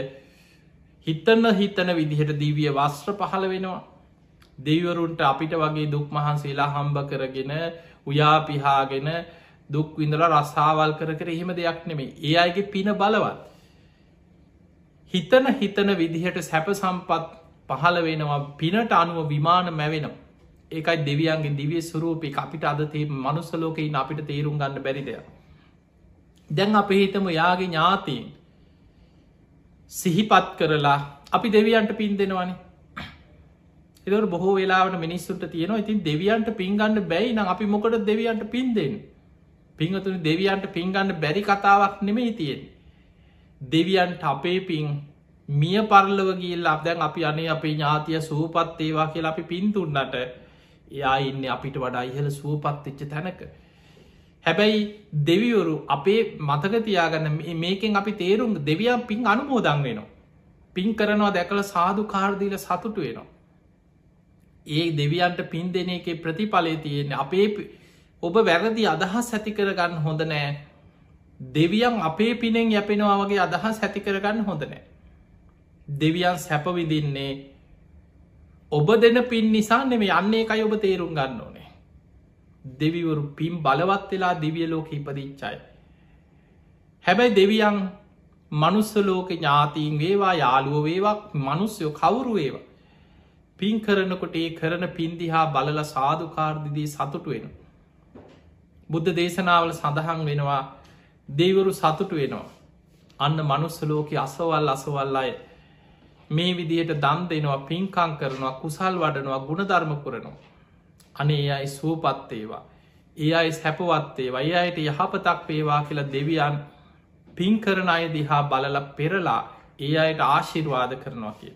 [SPEAKER 1] හිතන්න හිතන විදිහට දිවිය වස්ත්‍ර පහළ වෙනවා. දෙවරුන්ට අපිට වගේ දුක් මහන්සේලා හම්බ කරගෙන උයාපිහාගෙන දුක් විඳල රස්සාවල් කර කර එහෙම දෙයක් නෙමේ ඒ අයගේ පින බලවත්. හිතන හිතන විදිහට සැප සම්පත් පහළ වෙනවා. පිනට අනුව විමාන මැවෙනවා. ඒකයි දෙවියන්ගේ දිවිය සුරූපි අපිට අදතේ මනුස්සලෝකයින් අපිට තේරුම් ගන්න බැරිදය දැන් අප හිතම යාගේ ඥාතීන්. සිහිපත් කරලා අපි දෙවියන්ට පින් දෙනවනේ. එදවට බොහෝ වෙලාවට මිනිස්සුන්ට තියෙනවා ඉතින් දෙවියන්ට පින්ගන්න බැයි නම් අපි මොකට දෙවියන්ට පින් දෙන්න? පිංහතුන දෙවියන්ට පින්ගන්න බැරි කතාවක් නෙමේ තියෙන් දෙවියන්ට අපේ පින් මිය පරලව ගිල් අපදැන් අපි අනේ අපේ ඥාතිය සූපත් ඒවා කියලා අපි පින්තුන්නට එයා ඉන්න අපිට වඩා ඉහල සුවපත් එච්ච තැනක. හැබැයි දෙවිවරු අපේ මතක තියාගන්න මේකෙන් අපි තේරුම් දෙවියන් පින් අනුමෝදන් වෙනවා. පින් කරනවා දැකළ සාධු කාර්දීල සතුටු වෙනවා. ඒ දෙවියන්ට පින් දෙන එක ප්‍රතිඵලය තියෙන්නේ අපේ ඔබ වැරදි අදහස් ඇති කරගන්න හොඳ නෑ. දෙවියන් අපේ පිනෙන් යැපෙනවා වගේ අදහස් ඇති කරගන්න හොඳ නෑ. දෙවියන් සැපවිදින්නේ ඔබ දෙන පින් නිසා නෙම යන්නේ එකයි ඔබ තේරුම් ගන්න ඕනේ. දෙවිවරු පින් බලවත් වෙලා දිවිය ලෝක ඉපදිච්චයි හැබැයි දෙවියන් මනුස්ස ලෝක ඥාතීන් වේවා යාළුව වේවක් මනුස්යෝ කවුරු වේවා පින් කරනකොට ඒ කරන පින්දිහා බලල සාධකාර්දිදී සතුටු වෙන. බුද්ධ දේශනාවල සඳහන් වෙනවා දෙවරු සතුටු වෙනවා. අන්න මනුස්සලෝක අසවල් අසවල් අය මේ විදියට දන් දෙනවා පින්කං කරනවා කුසල් වඩනවා ගුණධර්ම පුරනවා. අනේ අයි සූපත්තේවා. ඒ අයි හැපවත්තේ වයි අයට යහපතක් පේවා කියලා දෙවියන් පින් කරන අය දිහා බලල පෙරලා ඒ අයට ආශිර්වාද කරනවා කිය.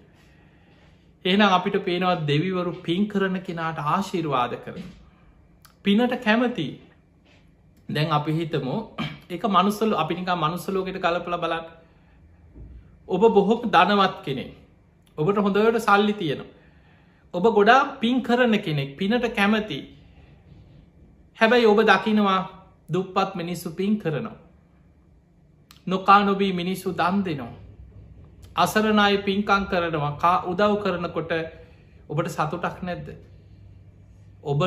[SPEAKER 1] එහනම් අපිට පේනවා දෙවිවරු පින් කරන කෙනාට ආශිර්වාද කරන. පිනට කැමති දැන් අපි හිතමු එක මනුස්සල අපිනික මනුස්සලෝකට කලපල බලන්න ඔබ බොහොම ධනවත් කෙනෙක් ඔබට හොඳට සල්ලි තියෙනවා ඔබ ගොඩා පින් කරන කෙනෙක් පිනට කැමති. හැබැයි ඔබ දකිනවා දුප්පත් මිනිස්සු පින් කරනවා. නොකා නොබී මිනිස්සු දන් දෙනවා. අසරණය පින්කං කරනවා කා උදව් කරනකොට ඔබට සතුටක් නැද්ද. ඔබ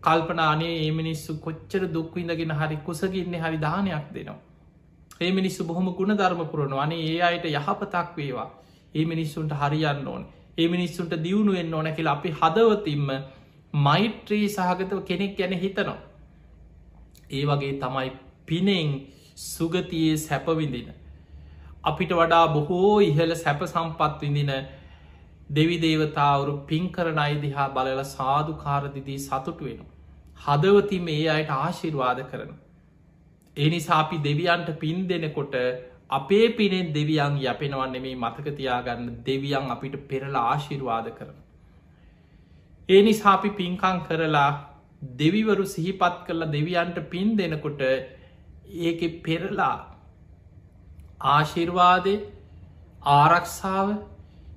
[SPEAKER 1] කල්පනානේ ඒ මිනිස්සු කොච්චර දුක්විඳගෙන හරි කුසගින්න හරි දානයක් දෙනවා. ඒ මිනිස්සු බොහොම ගුණ ධර්මපුරන අනේ ඒ අයට යහපතක් වේවා. ඒ මිනිස්සුන්ට හරියන්න ඕන. ඒ මිනිස්සුන්ට දියුණුවෙන් ඕන කියලා අපි හදවතින්ම මෛත්‍රී සහගතව කෙනෙක් ගැන හිතනවා. ඒ වගේ තමයි පිනෙන් සුගතියේ සැපවිඳින අපිට වඩා බොහෝ ඉහළ සැප සම්පත් විඳින දෙවි දේවතාවරු පින් කරන අයිදිහා බලල සාධකාරදිදී සතුටු වෙන. හදවතිම ඒ අයට ආශිර්වාද කරන. එනිසාපි දෙවියන්ට පින් දෙනකොට අපේ පිනෙන් දෙවියන් යපෙනවන්න මේ මතකතියාගන්න දෙවියන් අපිට පෙරලා ආශිර්වාද කරන. ඒ නිසාපි පින්කං කරලා දෙවිවරු සිහිපත් කරලා දෙවියන්ට පින් දෙනකොට ඒක පෙරලා ආශිර්වාදය ආරක්ෂාව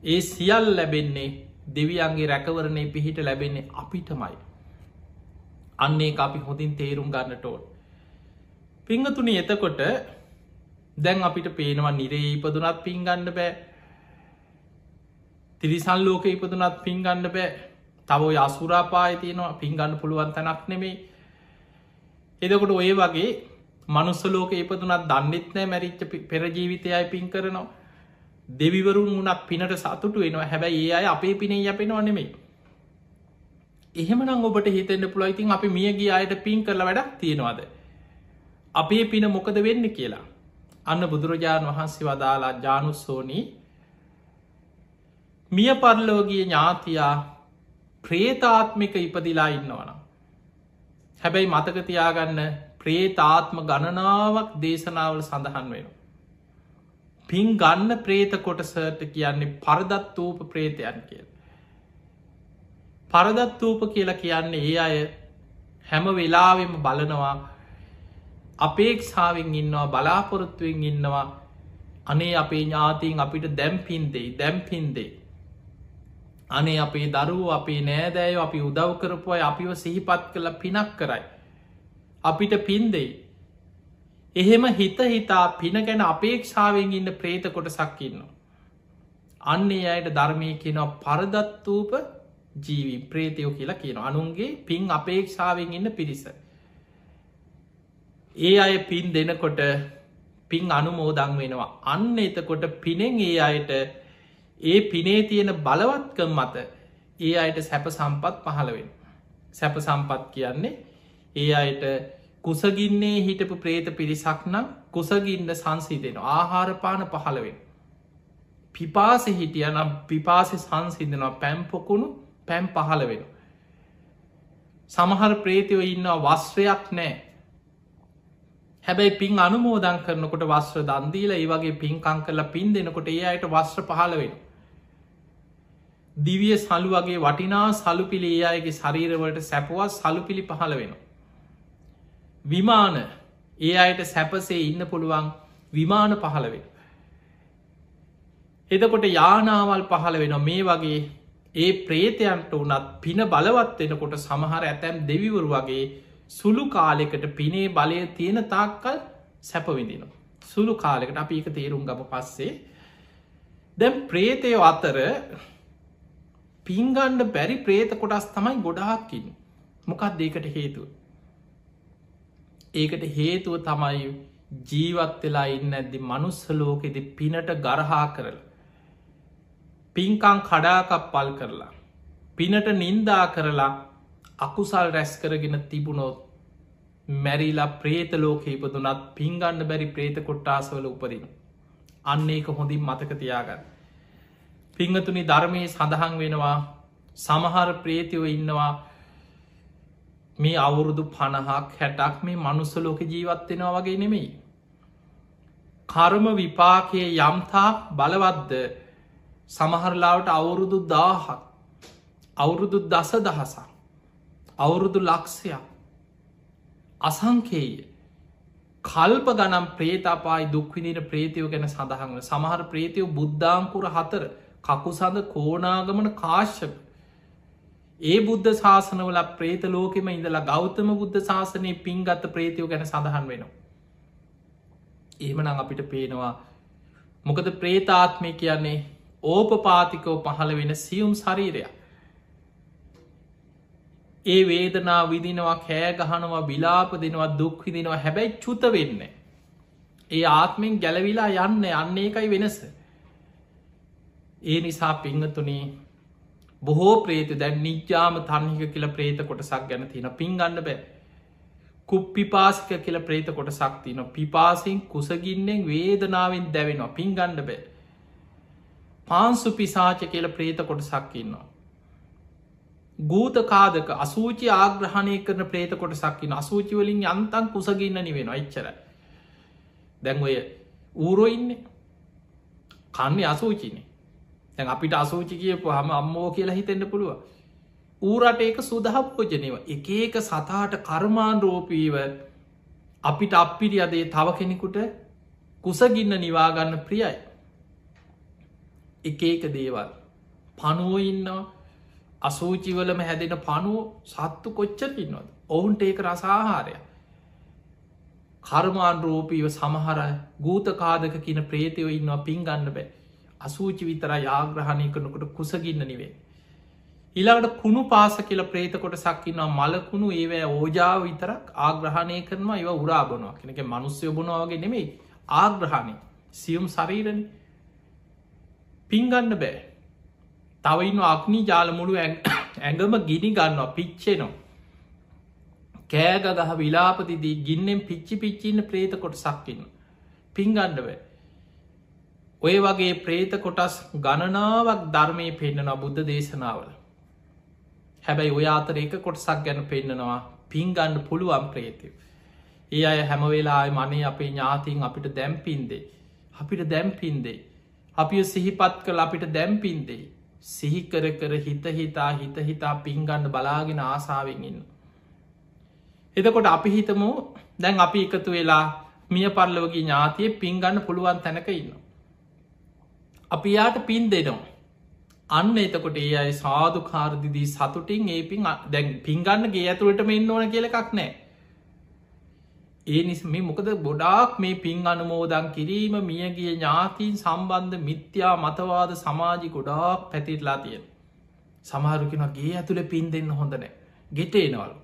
[SPEAKER 1] ඒ සියල් ලැබෙන්නේ දෙවියන්ගේ රැකවරණය පිහිට ලැබෙන්නේ අපිටමයි. අන්නේ අපි හොඳින් තේරුම් ගන්නට ඕන්. පිංහතුනි එතකොට දැන් අපිට පේනවා නිරේ ඉපදුනත් පින්ගන්න බෑ. තිරිසල් ලෝක ඉපදුනත් පින්ගන්න බෑ. තව යසුරාපාය තියෙනවා පින්ගන්න පුළුවන් තැනක් නෙමේ. එදකොට ඔය වගේ මනුස්සලෝක ඉපදුනත් දන්නෙත් නෑ මැරිච්ච පෙරජීවිතයයි පින් කරනවා. දෙවිවරුන් වුණක් පිනට සතුටු වෙනවා. හැබැයි ඒ අය අපේ පිනේ යපෙනවා නෙමේ. එහෙමනම් ඔබට හිතෙන්න්න පුළයිතින් අපි මියගේ අයට පින් කරල වැඩක් තියෙනවාද? අපේ පින මොකද වෙන්න කියලා. අන්න බුදුරජාණන් වහන්සේ වදාලා ජානුස්සෝනී මිය පරලෝගිය ඥාතියා ප්‍රේතාත්මික ඉපදිලා ඉන්නවන. හැබැයි මතකතියාගන්න ප්‍රේතාත්ම ගණනාවක් දේශනාවල සඳහන් වෙන. පින් ගන්න ප්‍රේත කොටසට කියන්නේ පරදත්වූප ප්‍රේතයන් කියල. පරදත්වූප කියලා කියන්නේ ඒ අය හැම වෙලාවෙම බලනවා අපේක්ෂාවෙන් ඉන්නවා බලාපොරොත්තුවෙන් ඉන්නවා. අනේ අපේ ඥාතිීන් අපිට දැම්පින්දෙයි දැම්පින්දේ අනේ අපේ දරුව අපේ නෑදෑය අපි උදව් කරපුය අපිව සිහිපත් කළ පිනක් කරයි. අපිට පින්දෙයි එහෙම හිත හිතා පින ගැන අපේක්ෂාවෙන් ඉන්න ප්‍රේත කොට සක්කින්න අන්නේ අයට ධර්මය කියනවා පරදත්වූප ජීවී ප්‍රේතයෝ කියලා කියන අනුන්ගේ පින් අපේක්ෂාවෙන් ඉන්න පිරිස. ඒ අය පින් දෙනකොට පින් අනුමෝදං වෙනවා. අන්න එතකොට පිනෙන් ඒ අයට ඒ පිනේ තියෙන බලවත්කම් මත ඒ අයට සැප සම්පත් පහළවෙන් සැප සම්පත් කියන්නේ ඒ අයට කුසගින්නේ හිටපු ප්‍රේත පිරිසක් නම් කුසගින්න සංසිදෙන ආහාරපාන පහළවෙන් පිපාස හිටිය නම් පිපාසි සංසිදනවා පැම්පොකුණු පැම් පහළ වෙන සමහර ප්‍රේතිව ඉන්න වස්වයක් නෑ හැබැයි පින් අනුමෝදන් කරනකොට වස්්‍ර දන්දීල ඒ වගේ පින්කං කරලා පින් දෙනකොට ඒ අයට වස්්‍ර පහල වෙන. දිවිය සලු වගේ වටිනා සලු පිළි ඒ අයගේ ශරීරවලට සැපුවත් සලු පිළි පහළ වෙන. විමාන ඒ අයට සැපසේ ඉන්න පුළුවන් විමාන පහළ වෙන. එදකොට යානාවල් පහළ වෙන මේ වගේ ඒ ප්‍රේතයන්ට වනත් පින බලවත් වෙනකොට සමහර ඇතැම් දෙවිවරු වගේ සුළු කාලෙකට පිනේ බලය තියෙන තාක්කල් සැපවිදිනවා. සුළු කාලෙකට අපි එක තේරුම් ගම පස්සේ දැම් ප්‍රේතයෝ අතර පින්ගණ්ඩ බැරි ප්‍රේත කොටස් තමයි ගොඩාක්කින් මොකක් දෙකට හේතුව. ඒකට හේතුව තමයි ජීවත් වෙලා ඉන්න ඇදදි මනුස්සලෝකෙද පිනට ගරහා කරල. පින්කං කඩාකප් පල් කරලා. පිනට නින්දා කරලා අකුසල් රැස් කරගෙන තිබුණොත් මැරිලා ප්‍රේත ලෝක ඉපදුනත් පින්ගන්න බැරි ප්‍රේත කොට්ටාසවල උපදින. අන්න ඒක හොඳින් මතක තියාගන්න. පිංහතුනි ධර්මය සඳහන් වෙනවා සමහර ප්‍රේතිව ඉන්නවා මේ අවුරුදු පණහක් හැටක් මේ මනුස්සලෝක ජීවත්වෙනවා වගේ නෙමෙයි. කර්ම විපාකය යම්තා බලවද්ද සමහරලාවට අවුරුදු දාහක් අවුරුදු දස දහසක් අවුරුදු ලක්ෂයක්. අසංකේය කල්ප ගනම් ප්‍රේතාපායි දුක්විනිට ප්‍රේතියෝ ගැන සඳහන්ව සමහර ප්‍රේතියෝ බුද්ධාංකුර හතර කකු සඳ කෝනාගමන කාශ්‍යප. ඒ බුද්ධ ශාසනවල ප්‍රේත ලෝකෙම ඉඳලා ගෞතම බුද්ධ ශාසනය පින්ගත්ත ප්‍රේතියෝ ගැන සඳහන් වෙනවා. එහෙමනං අපිට පේනවා මොකද ප්‍රේතාත්මය කියන්නේ? ඕපපාතිකෝ පහළ වෙන සියුම් ශරීරයක්. ඒ වේදනා විදිනවා කෑ ගහනවා බිලාප දෙනවා දුක් විදිනවා හැබැයි චුත වෙන්න. ඒ ආත්මෙන් ගැලවිලා යන්න යන්න එකයි වෙනස. ඒ නිසා පිංහතුනේ බොහෝ ප්‍රේත දැන් නිජ්‍යාම තන්හික කියල ප්‍රේත කොටසක් ගැන තින පින්ගන්න බෑ. කුප්පිපාසික කියල ප්‍රේත කොට සක්තින පිපාසින් කුසගින්නෙන් වේදනාවෙන් දැවෙනවා පින්ගණ්ඩ බෑ. පාන්සු පිසාච කියල ප්‍රේත කොට සක්කින්නවා. ගූත කාදක අසූචි ආග්‍රහණය කරන ප්‍රේත කොට සක්කින අසූචිවලින් යන්තන් කුසගන්න නිවෙන එච්චර දැන් ඔය ඌරෝ ඉන්න. කන්නේ අසූචිනේ දැන් අපිට අසූචි කියපු හම අම්මෝ කියලා හිතෙන්න්න පුළුව ඌරට ඒක සුදහපෝජනයව එක ඒක සතාට කර්මාන් රෝපීව අපිට අපිරි අදේ තව කෙනෙකුට කුසගින්න නිවාගන්න ප්‍රියයි. එක ඒක දේවල්. පනුව ඉන්නවා. අසූචිවලම හැදෙන පනුව සත්තු කොච්චර ඉන්නවද? ඔවුන්ට ඒක රසාහාරය කර්මාන් රෝපීව සමහර ගූතකාදක කියන ප්‍රේතයෝ ඉන්නවා පින් ගන්න බෑ. අසූචි විතර යාග්‍රහණය කරනකොට කුසගින්න නිවේ. ඉලාට කුණු පාස කියල ප්‍රේතකොට සක්කින්නවා මලකුණු ඒවෑ ඕජාව විතරක් ආග්‍රහණය කරනවා ඒව උරාබනවා කෙනෙක මනුස්්‍යය බොනවාගේ නෙමෙයි. ආග්‍රහණය. සියුම් සරීරණ පින්ගන්න බෑ. තවයින්න අක්නි ජාල මුළු ඇඟම ගිනි ගන්නවා පිච්චෙනවා. කෑග ගහ විලාපතිදී ගින්නෙන් පිච්චි පිච්චින්න ප්‍රේත කොට සක්කින්න පින්ගණ්ඩව ඔය වගේ ප්‍රේත කොටස් ගණනාවක් ධර්මය පෙන්න්නන බුද්ධ දේශනාවල. හැබැයි ඔය අතර එක කොටසක් ගැන පෙන්න්නනවා පින්ගන්න පුළුවන් ප්‍රේතිව ඒ අය හැමවෙලායි මනේ අපේ ඥාතින් අපිට දැම්පින්දේ අපිට දැම්පින්දේ අපි සිහිපත් කළ අපිට දැම්පින්දේ සිහිකර කර හිත හිතා හිත හිතා පින්ගන්න බලාගෙන ආසාාවෙන් ඉන්න. එතකොට අපි හිතමු දැන් අපි එකතු වෙලා මිය පරලෝගේ ඥාතිය පින්ගන්න පුළුවන් තැනක ඉන්න. අපි යාට පින් දෙනවා. අන්න එතකොට ඒ අයි සාධු කාරදිදී සතුටින් ඒ පින් දැන් පින්ගන්නගේ ඇතුළට මෙන්න ඕන කියල එකක් නෑ ඒ නිස මේ මොකද ගොඩාක් මේ පින් අනුමෝදන් කිරීම මියගිය ඥාතීන් සම්බන්ධ මිත්‍යා මතවාද සමාජි ගොඩාක් පැතිරලා තියෙන සමහරුකෙනගේ ඇතුළ පින් දෙන්න හොඳනෑ ගෙටේනවලු.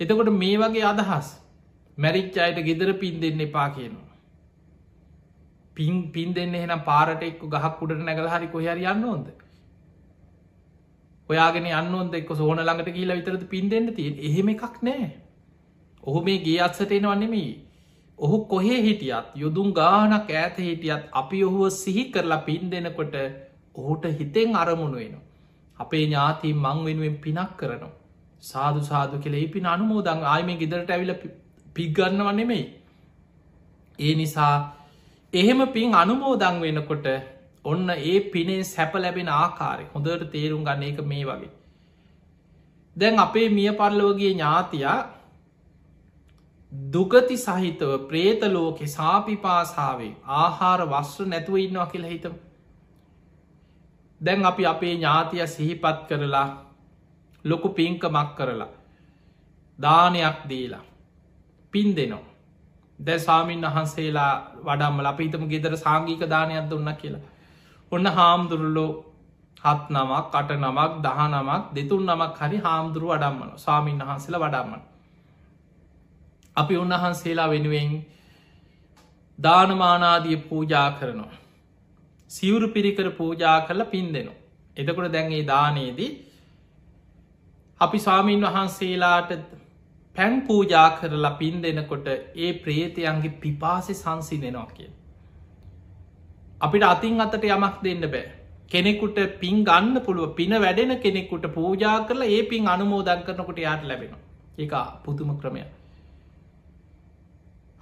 [SPEAKER 1] එතකොට මේ වගේ අදහස් මැරිච් අයට ගෙදර පින් දෙන්න එපා කියනවා. පින් පින් දෙන්න එහෙනම් පාරට එක්ක ගහක් උඩට නැගල හරි කොහරි යන්න ඕොද ඔයාගෙන අන්නොන්ද එක් සෝන ළඟට කියලා විතරද පින් දෙන්න තියෙන් එහෙම එකක් නෑ. ඔහු මේ ගේ අත්සට එනවන්නෙමී ඔහු කොහේ හිටියත් යුදුම් ගානක් ඇත හිටියත් අපි ඔහුව සිහි කරලා පින් දෙනකොට ඔහුට හිතෙන් අරමුණු වෙන. අපේ ඥාතිී මං වෙනුවෙන් පිනක් කරනවා. සාදු සාදු කෙළෙ පින අනුමෝදං ආයම ගෙදරට ඇවිල පිගන්න වන්නෙමෙයි. ඒ නිසා එහෙම පින් අනුමෝදං වෙනකොට ඔන්න ඒ පිනේ සැප ලැබෙන ආකාරය හොඳට තේරුම් ගන්න එක මේ වගේ. දැන් අපේ මිය පරලෝගේ ඥාතියා දුගති සහිතව ප්‍රේතලෝකෙ සාපිපාසාාවේ ආහාර වස්්‍ර නැතුව ඉන්නවා කියලා හිතම. දැන් අපි අපේ ඥාතිය සිහිපත් කරලා ලොකු පින්කමක් කරලා දානයක් දීලා පින් දෙනවා. දැ සාමීන් වහන්සේලා වඩම්මල අපිතම ගෙදර සාංගීක දානයක් දුන්න කියලා. ඔන්න හාමුදුරුල්ලෝ හත් නමක් අට නමක් දහ නමක් දෙතුන් නමක් හරි හාමුදුරුව වඩම්මන සාමීන් වහන්සේලා වඩම්මන අපි උන්වහන්සේලා වෙනුවෙන් දානමානාදිය පූජා කරනවා. සිවුරු පිරිකර පූජා කරලා පින් දෙනවා. එතකොට දැන්ගේ දානයේදී අපි ස්වාමීන් වහන්සේලාට පැන් පූජා කරලා පින් දෙනකොට ඒ ප්‍රේතයන්ගේ පිපාසි සංසි දෙනවා කිය. අපිට අතින් අතට යමක් දෙන්න බෑ. කෙනෙකුට පින් ගන්න පුළුව පින වැඩෙන කෙනෙකුට පූජා කරලා ඒ පින් අනුමෝදන් කරනකොට යාට ලැබෙන. එක පුතුම ක්‍රමයක්.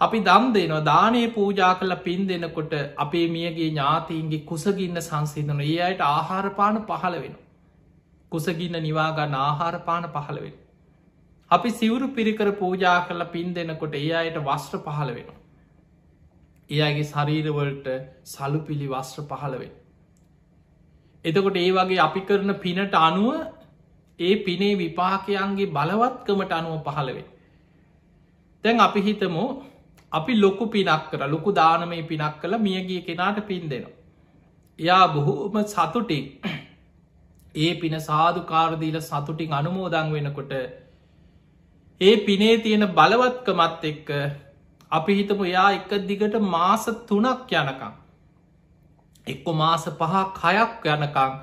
[SPEAKER 1] අපි දම් දෙනවා දානය පූජා කළ පින් දෙනකොට අපේ මියගේ ඥාතීන්ගේ කුසගින්න සංසිදන ඒ අයට ආහාරපාන පහළ වෙන. කුසගින්න නිවාගන්න ආහාරපාන පහළ වෙන. අපි සිවුරු පිරිකර පූජා කළ පින් දෙනකොට ඒ අයට වස්ත්‍ර පහළ වෙන. ඒ අගේ ශරීරවලට සලු පිළි වස්ත්‍ර පහළවෙන්. එතකොට ඒ වගේ අපි කරන පිනට අනුව ඒ පිනේ විපාකයන්ගේ බලවත්කමට අනුව පහළවෙන්. තැන් අපි හිතමු අපි ලොකු පිනක් කර ලොකු දානමය පිනක් කළ මියගිය කෙනාට පින් දෙනවා. එයා බොහෝම සතුටින් <clears throat> ඒ පින සාධකාරදීල සතුටින් අනුමෝදං වෙනකොට ඒ පිනේ තියෙන බලවත්කමත් එක්ක අපි හිතම එයා එක දිගට මාස තුනක් යනකම් එක්කො මාස පහ කයක් යනකං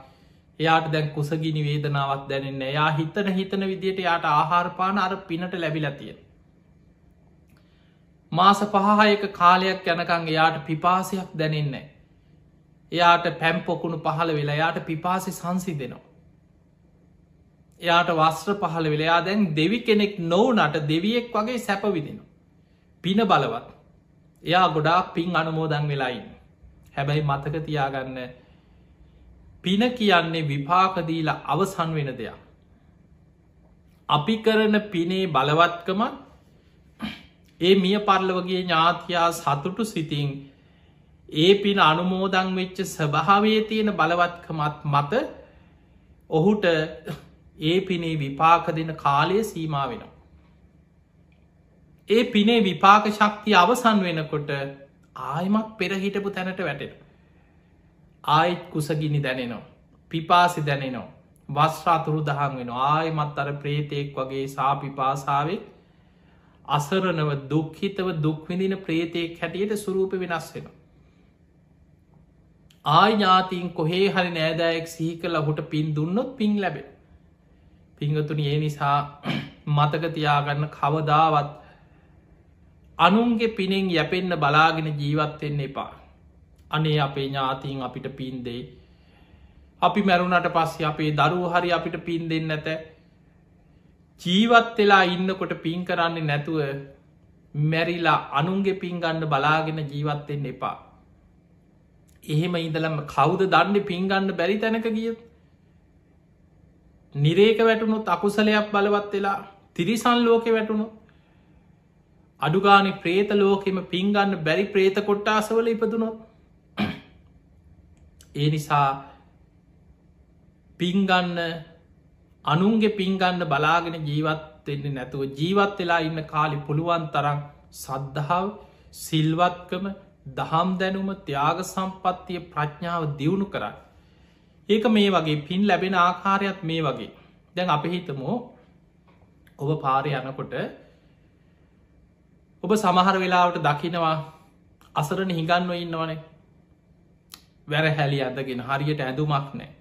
[SPEAKER 1] එයාට දැන් කුසගිනි වේදනාවත් දැනන්න එයා හිතන හිතන විදියට යායට ආහාරපාන අර පිනට ලැබිලතිය මාස පහහයක කාලයක් යනකං එයාට පිපාසයක් දැනෙන්නේ. එයාට පැම්පොකුණු පහළ වෙලා යාට පිපාසි සංසි දෙනවා. එයාට වස්ත්‍ර පහළ වෙලයා දැන් දෙවි කෙනෙක් නොවනට දෙවියෙක් වගේ සැපවිදින. පින බලවත්. එයා ගොඩාක් පින් අනුමෝදන් වෙලායින්න. හැබැයි මතක තියාගන්න පින කියන්නේ විපාකදීල අවසන් වෙන දෙයක්. අපි කරන පිනේ බලවත්කම ඒ මිය පරලවගේ ඥාතියා සතුටු සිතින් ඒ පින අනුමෝදං වෙච්ච ස්වභාවේ තියෙන බලවත්කමත් මත ඔහුට ඒ පිනේ විපාක දෙන කාලය සීමා වෙනවා. ඒ පිනේ විපාක ශක්තිය අවසන් වෙනකොට ආයමක් පෙරහිටපු තැනට වැටෙන. ආයිත් කුසගිනි දැනෙනවා. පිපාසි දැනෙනවා. වස්්‍රාතුරු දහන් වෙන ආයමත් අර ප්‍රේතයෙක් වගේ සාපිපාසාාවේ අසරනව දුක්හිතව දුක්විදින ප්‍රේතයෙක් හැටියට සුරූප වෙනස් වෙන. ආඥාතින් කොහේ හරි නෑදෑයෙක් සිහි කළ හුට පින් දුන්නොත් පින් ලැබේ. පිංගතුන ඒ නිසා <clears throat> මතක තියාගන්න කවදාවත් අනුන්ගේ පිනෙන් යැපෙන්න්න බලාගෙන ජීවත්වෙන්න එපා. අනේ අපේ ඥාතිීන් අපිට පින් දෙයි. අපි මැරුණට පස්සේ අපේ දරුව හරි අපිට පින් දෙන්න ඇත ජීවත් වෙලා ඉන්නකොට පින් කරන්නේ නැතුව මැරිලා අනුන්ගේ පින්ගන්න බලාගෙන ජීවත්වෙන්න එපා. එහෙම ඉඳලම කවුද දන්න පින්ගන්න බැරි තැනක ගියත්? නිරේක වැටුණුත් අකුසලයක් බලවත් වෙලා තිරිසන් ලෝකෙ වැටුණු අඩුගානි ප්‍රේත ලෝකෙම පින්ගන්න බැරි ප්‍රේත කොට්ටාසවල ඉපදුනොත්? ඒ නිසා පින්ගන්න අනුන්ගේ පින්ගන්න බලාගෙන ජීවත් වෙන්න නැතුව ජීවත් වෙලා ඉන්න කාලි පුළුවන් තරම් සද්ධාව සිල්වත්කම දහම් දැනුම ත්‍යාග සම්පත්තිය ප්‍රඥාව දියුණු කරන්න. ඒක මේ වගේ පින් ලැබෙන ආකාරයක් මේ වගේ. දැන් අප හිතමෝ ඔබ පාරය යනකොට ඔබ සමහර වෙලාවට දකිනවා අසරන හිඟන්ව ඉන්නවනේ. වැරහැලි ඇඳගෙන හරියට ඇඳුමක් නෑ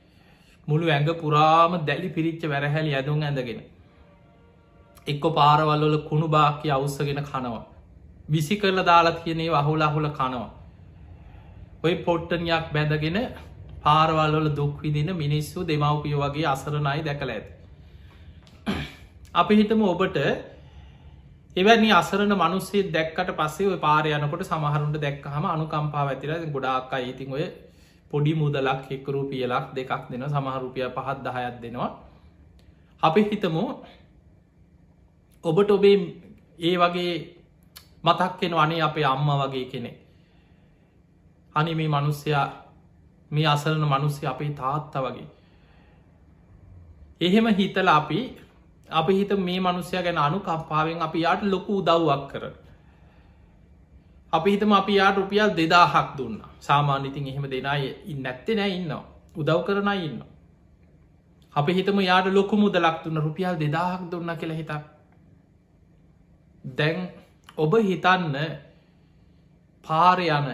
[SPEAKER 1] මුළු ඇඟ පුරාම දැලි පිරිච්ච වැරහැලි ඇඳුම් ඇඳගෙන එක්කො පාරවල්වල කුණු බාක්‍ය අවස්සගෙන කනවා විසි කරල දාලා තියනේ වහුල අහුල කනවා ඔය පොට්ටනයක් බැඳගෙන පාරවල්වල දුක්විදින මිනිස්සු දෙමවපිය වගේ අසරණයි දැකළ ඇත. අපි හිතම ඔබට එවැනි අසරන මනුස්සේ දැක්කට පස්සේ පාර යනකොට සමහරුන්ට දැක්කහම අනුකම්පා ඇතිර ගොඩාක් අයිතින් ඔය පොඩි මුදලක් එක්කරුපියලක් දෙකක් දෙන සමහරුපිය පහත් දහයක් දෙනවා. අපි හිතමු ඔබට ඔබේ ඒ වගේ මතක්කෙන අනේ අපේ අම්ම වගේ කෙනෙ. අනි මේ මනුස්්‍යයා මේ අසරන මනුස්්‍ය අපේ තාත්ත වගේ. එහෙම හිතල අපි අපි හිත මේ මනුස්්‍යය ගැන අනු කම්පාවෙන් අපි යාට ලොකු උදව්වක් කර. අපි හිතම අපි යාට රුපියල් දෙදාහක් දුන්න සාමාන්‍යතින් එහෙම දෙනයි ඉන්න ඇත්තේ නෑ ඉන්න උදව් කරන ඉන්න. අපි හිතම යාට ලොකු මුදලක් දුන්න රුපියල් දෙදාහක් දුන්න කියලා හිතක්. දැන් ඔබ හිතන්න පාර යන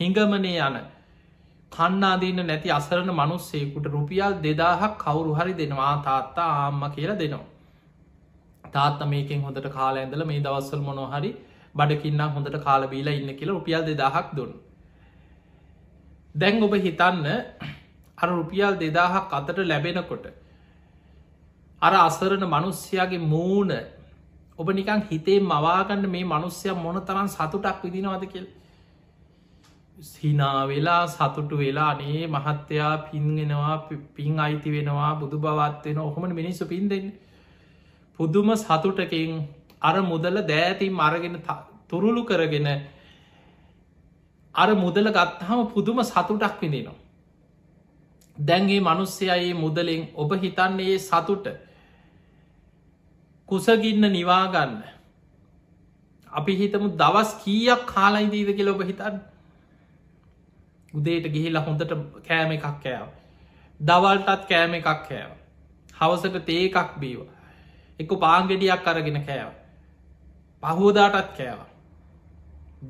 [SPEAKER 1] හිඟමනේ යන කන්නාදන්න නැති අසරන මනුස්සේකුට රුපියල් දෙදාහක් කවුරු හරි දෙනවා තාත්තා ආම්ම කියලා දෙනවා. තාත්ත මේකෙන් හොඳට කාල ඇඳල මේ දවස්සල් මොනොහරි බඩකින්න හොඳට කාලබීලා ඉන්න කියලා රුපියල් දෙදාහක් දුන්න. දැන් ඔබ හිතන්න අර රුපියල් දෙදාහක් අතට ලැබෙනකොට. අර අසරණ මනුස්්‍යයාගේ මූුණ ඔබ නිකං හිතේ මවාගන්න මේ මනුස්්‍යය මොන තරන් සතුටක් විදිනවාද කියලා හිනා වෙලා සතුටු වෙලා අනේ මහත්තයා පින්ගෙනවා පින් අයිති වෙනවා බුදු බවත් වෙන ඔහොමට මිනිස්සු පින් දෙන්න පුදුම සතුටකින් අර මුදල දෑතින් අරගෙන තුරුළු කරගෙන අර මුදල ගත්තහම පුදුම සතුටක් විඳනවා. දැන්ගේ මනුස්සයයේ මුදලින් ඔබ හිතන්නේ සතුට කුසගින්න නිවාගන්න අපි හිතමු දවස් කීයක් කාලයිදීද කියල ඔබ හිතන්න උදේට ගිහිලා හොඳට කෑම එකක් කෑව. දවල්ටත් කෑම එකක් කෑව. හවසට තේකක් බීව. එක පාංගෙඩියක් අරගෙන කෑව. පහෝදාටත් කෑව.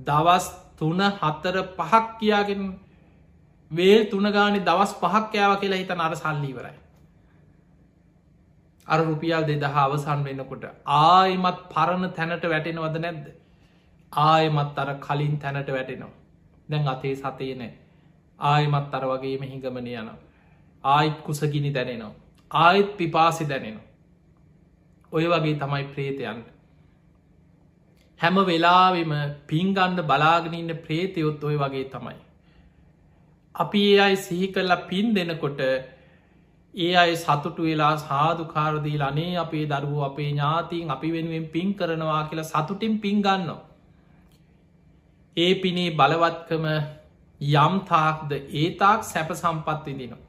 [SPEAKER 1] දවස් තුන හත්තර පහක් කියාගෙන වේල් තුනගානි දවස් පහක් කෑව කියලා හිත නර සල්ලීවරයි. අර රුපියල් දෙදහ අවසන් වෙන්නකොට ආයමත් පරණ තැනට වැටෙනවද නැද්ද. ආයමත් අර කලින් තැනට වැටෙනවා. දැන් අතේ සතේ නෑ ආයමත් අර වගේම හිඟමන යන ආයිත් කුසගිනි දැනෙනවා ආයිත් පිපාසි දැනෙනවා ඔය වගේ තමයි ප්‍රේතයන්ට හැම වෙලාවෙම පින්ගන්ඩ බලාගෙනඉන්න ප්‍රේතයොත් ඔය වගේ තමයි අපි ඒ අයි සිහි කරලා පින් දෙනකොට ඒ අයි සතුටු වෙලා සාධකාරදී අනේ අපේ දරුව අපේ ඥාතින් අපි වෙනුවෙන් පින් කරනවා කියලා සතුටින් පින් ගන්නවා. ඒ පිනේ බලවත්කම යම්තාක්ද ඒතාක් සැප සම්පත් විදිනවා.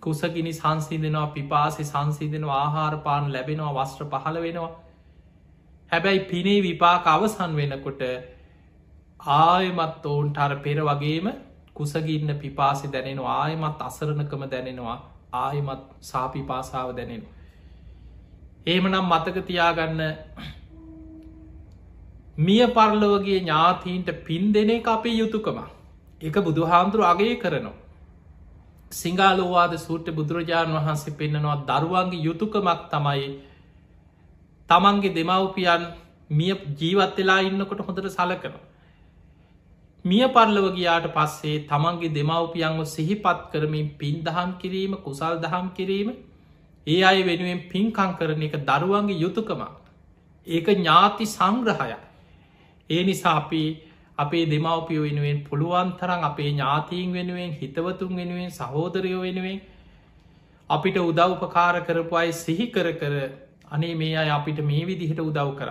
[SPEAKER 1] කුසගිනි සංසිදනවා පිපාසි සංසිදන ආහාරපාන ලැබෙනවා වස්ත්‍ර පහළ වෙනවා. හැබැයි පිනේ විපාක අවසන් වෙනකොට ආයමත් ඔවුන්ට අර පෙර වගේම කුසගින්න පිපාසි දැනෙනවා ආයමත් අසරණකම දැනෙනවා ආයමත් සාපිපාසාව දැනෙන. ඒමනම් මතක තියාගන්න මිය පරලෝවගේ ඥාතීන්ට පින් දෙන එක අපේ යුතුකම එක බුදුහාමුදුරු අගේ කරනවා. සිංහලෝවාද සූට්‍ය බුදුරජාණන් වහන්සේ පෙන්න්නනවා දරුවන්ගේ යුතුකමක් තමයි තමන්ගේ දෙමව්පියන් මිය ජීවත් වෙලා ඉන්නකොට හොඳට සලකනවා. මිය පරලව ගියාට පස්සේ තමන්ගේ දෙමව්පියන්ව සිහිපත් කරමින් පින් දහම් කිරීම කුසල් දහම් කිරීම ඒ අය වෙනුවෙන් පින්කං කරන එක දරුවන්ගේ යුතුකමක් ඒක ඥාති සංග්‍රහය ඒ නිසා අපි අපේ දෙමවපිය වෙනුවෙන් පුළුවන්තරන් අපේ ඥාතීන් වෙනුවෙන් හිතවතුන් වෙනුවෙන් සහෝදරයෝ වෙනුවෙන් අපිට උදව්පකාර කරපු අයි සිහි කර කර අනේ මේ අය අපිට මේ විදිහට උදව් කර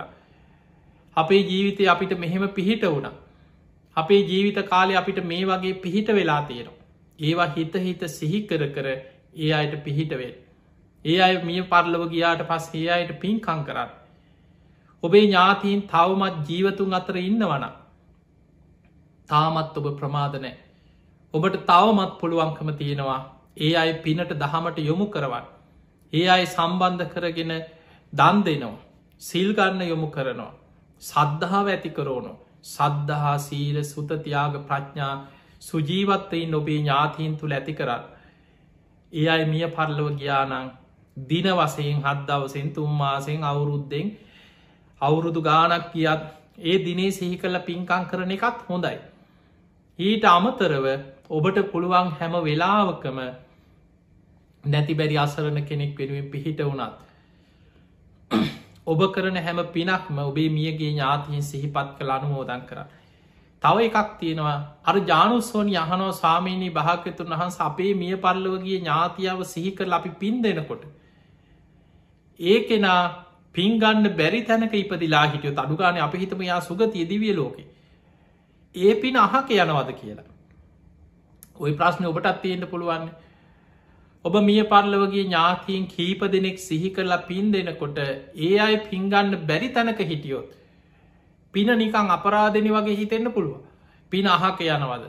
[SPEAKER 1] අපේ ජීවිතය අපිට මෙහෙම පිහිට වුණා අපේ ජීවිත කාලය අපිට මේ වගේ පිහිට වෙලා තියෙනවා. ඒවා හිත හිත සිහි කර කර ඒ අයට පිහිටවේ. ඒ අය මිය පරලව ගියාට පස් ඒ අයට පින්කං කරන්න. ඔබේ ඥාතීන් තවමත් ජීවතුන් අතර ඉන්න වන. තාමත් ඔබ ප්‍රමාදනෑ. ඔබට තවමත් පුළුවන්කම තියෙනවා ඒ අය පිනට දහමට යොමු කරවන්. ඒ අය සම්බන්ධ කරගෙන දන් දෙනවා. සිල්ගන්න යොමු කරනවා. සද්ධාව ඇති කරෝනො. සද්ධහා සීල සුතතියාග ප්‍රඥා සුජීවත්තයි නොබේ ඥාතීන් තුළ ඇති කරන්න. ඒ අයි මිය පරලව ගියානං දින වසයෙන් හද්දවසෙන් තුම්මාසෙන් අවුරුද්දෙන් අවුරුදු ගානක් කියත් ඒ දිනේ සිහි කල පින්කං කරන එකත් හොඳයි. ඊට අමතරව ඔබට පුළුවන් හැම වෙලාවකම නැති බැරි අසරණ කෙනෙක් වෙනුවෙන් පිහිට වුණත් ඔබ කරන හැම පිනක්ම ඔබේ මියගේ ඥාතියෙන් සිහිපත් කළ අනුමෝදන් කර. තව එකක් තියෙනවා අර ජානුස්සෝනි යහනෝ ස්වාමීණී භාග්‍යතුන් වහන්ස අපේ මිය පල්ලවගේ ඥාතියාව සිහිකර අපි පින් දෙනකොට. ඒ කෙනා පින්ගන්න බැරි තැනක ඉපදිලා හිටියෝ අඩුගාන අප හිතම යා සුගතිය දිවිය ලෝකෙ. ඒ පින අහක යනවද කියලා. ඔය ප්‍රශ්නය ඔබටත් තියෙන්ට පුළුවන්නේ ඔබ මිය පරලවගේ ඥාතීන් කීප දෙනෙක් සිහි කරලා පින් දෙනකොට ඒ අය පින්ගන්න බැරි තැනක හිටියොත්. පින නිකං අපරාධනි වගේ හිතෙන්න්න පුළුව. පින අහක යනවද.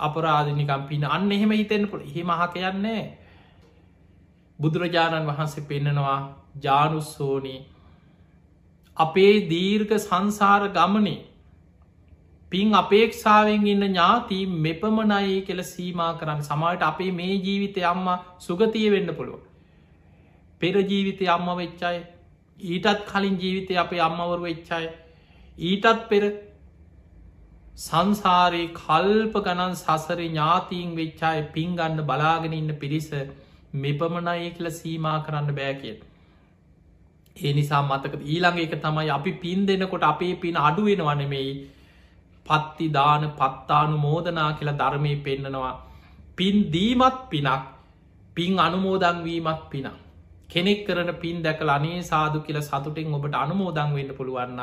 [SPEAKER 1] අපරාධනිකම් පින අන්න එහෙම හිතෙන්න්න පුළ හිම අහක යන්නේ. බුදුරජාණන් වහන්සේ පෙන්නනවා ජානුස්සෝනී අපේ දීර්ඝ සංසාර ගමනේ පින් අපේක්ෂාවෙන් ඉන්න ඥාති මෙපමණයි කෙල සීමා කරන්න සමට අපේ මේ ජීවිතය අම්ම සුගතිය වෙන්න පුළුව. පෙර ජීවිතය අම්ම වෙච්චාය ඊටත් කලින් ජීවිතය අපේ අම්මවරු වෙච්චාය ඊටත් පෙර සංසාරයේ කල්ප ගණන් සසර ඥාතීන් වෙච්චාය පින්ගන්න බලාගෙන ඉන්න පිරිස මෙපමණයි කියල සීමා කරන්න බෑ කිය. ඒ නිසා මතක ඊළඟ එක තමයි අපි පින් දෙනකොට අපේ පින් අඩුවෙන වනෙමෙයි පත්ති දාන පත්තානු මෝදනා කියලා ධර්මය පෙන්නනවා. පින් දීමත් පිනක් පින් අනුමෝදංවීමත් පින. කෙනෙක් කරන පින් දැකල අනේ සාදු කියල සතුටෙන් ඔබට අනුමෝදං වෙන්න පුළුවන්න.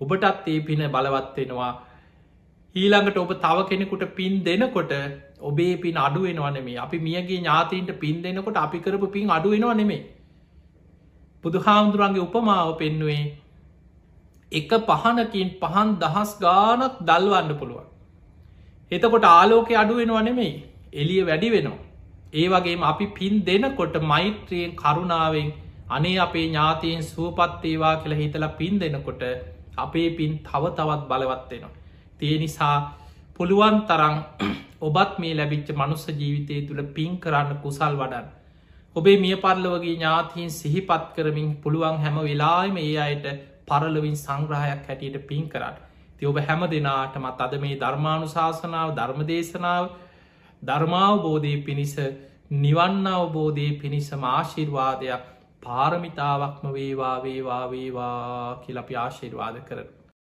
[SPEAKER 1] ඔබටත් ඒ පින බලවත්වෙනවා. ඊළඟට ඔබ තව කෙනෙකුට පින් දෙනකොට ඔබේ පින් අඩුවෙනවා නෙමේ අපි මියගේ ඥාතීන්ට පින් දෙනකොට අපි කරපු පින් අඩුවෙනවා නෙමේ. බුදු හාමුදුරන්ගේ උපමාව පෙන්නුවේ එක පහනකින් පහන් දහස් ගානක් දල්වන්න පුළුවන්. එතකොට ආලෝක අඩුවෙනවා නෙමෙයි එලිය වැඩි වෙනවා. ඒ වගේම අපි පින් දෙනකොට මෛත්‍රියෙන් කරුණාවෙන් අනේ අපේ ඥාතයෙන් සුවපත්තේවා කියලා හිතලා පින් දෙනකොට අපේ පින් තව තවත් බලවත්වෙනවා. තිය නිසා පුළුවන් තරං <clears throat> ඔබත් මේ ලැබිච්ච මනුස්ස ජීවිතය තුළ පින් කරන්න කුසල් වඩන්. ඔබේ මිය පරලවගේ ඥාතීන් සිහිපත් කරමින් පුළුවන් හැම වෙලාම ඒ අයට පරලොවින් සංග්‍රහයක් හැටියට පින් කරන්න. ති ඔබ හැම දෙනාටමත් අද මේ ධර්මාණු ශාසනාව ධර්මදේශනාව ධර්මාවබෝධය පිණිස නිවන්න අවබෝධය පිණිස මාශිර්වාදයක් පාරමිතාවක්ම වේවා වේවා වේවා කියලපි ආශිර්වාද කරන.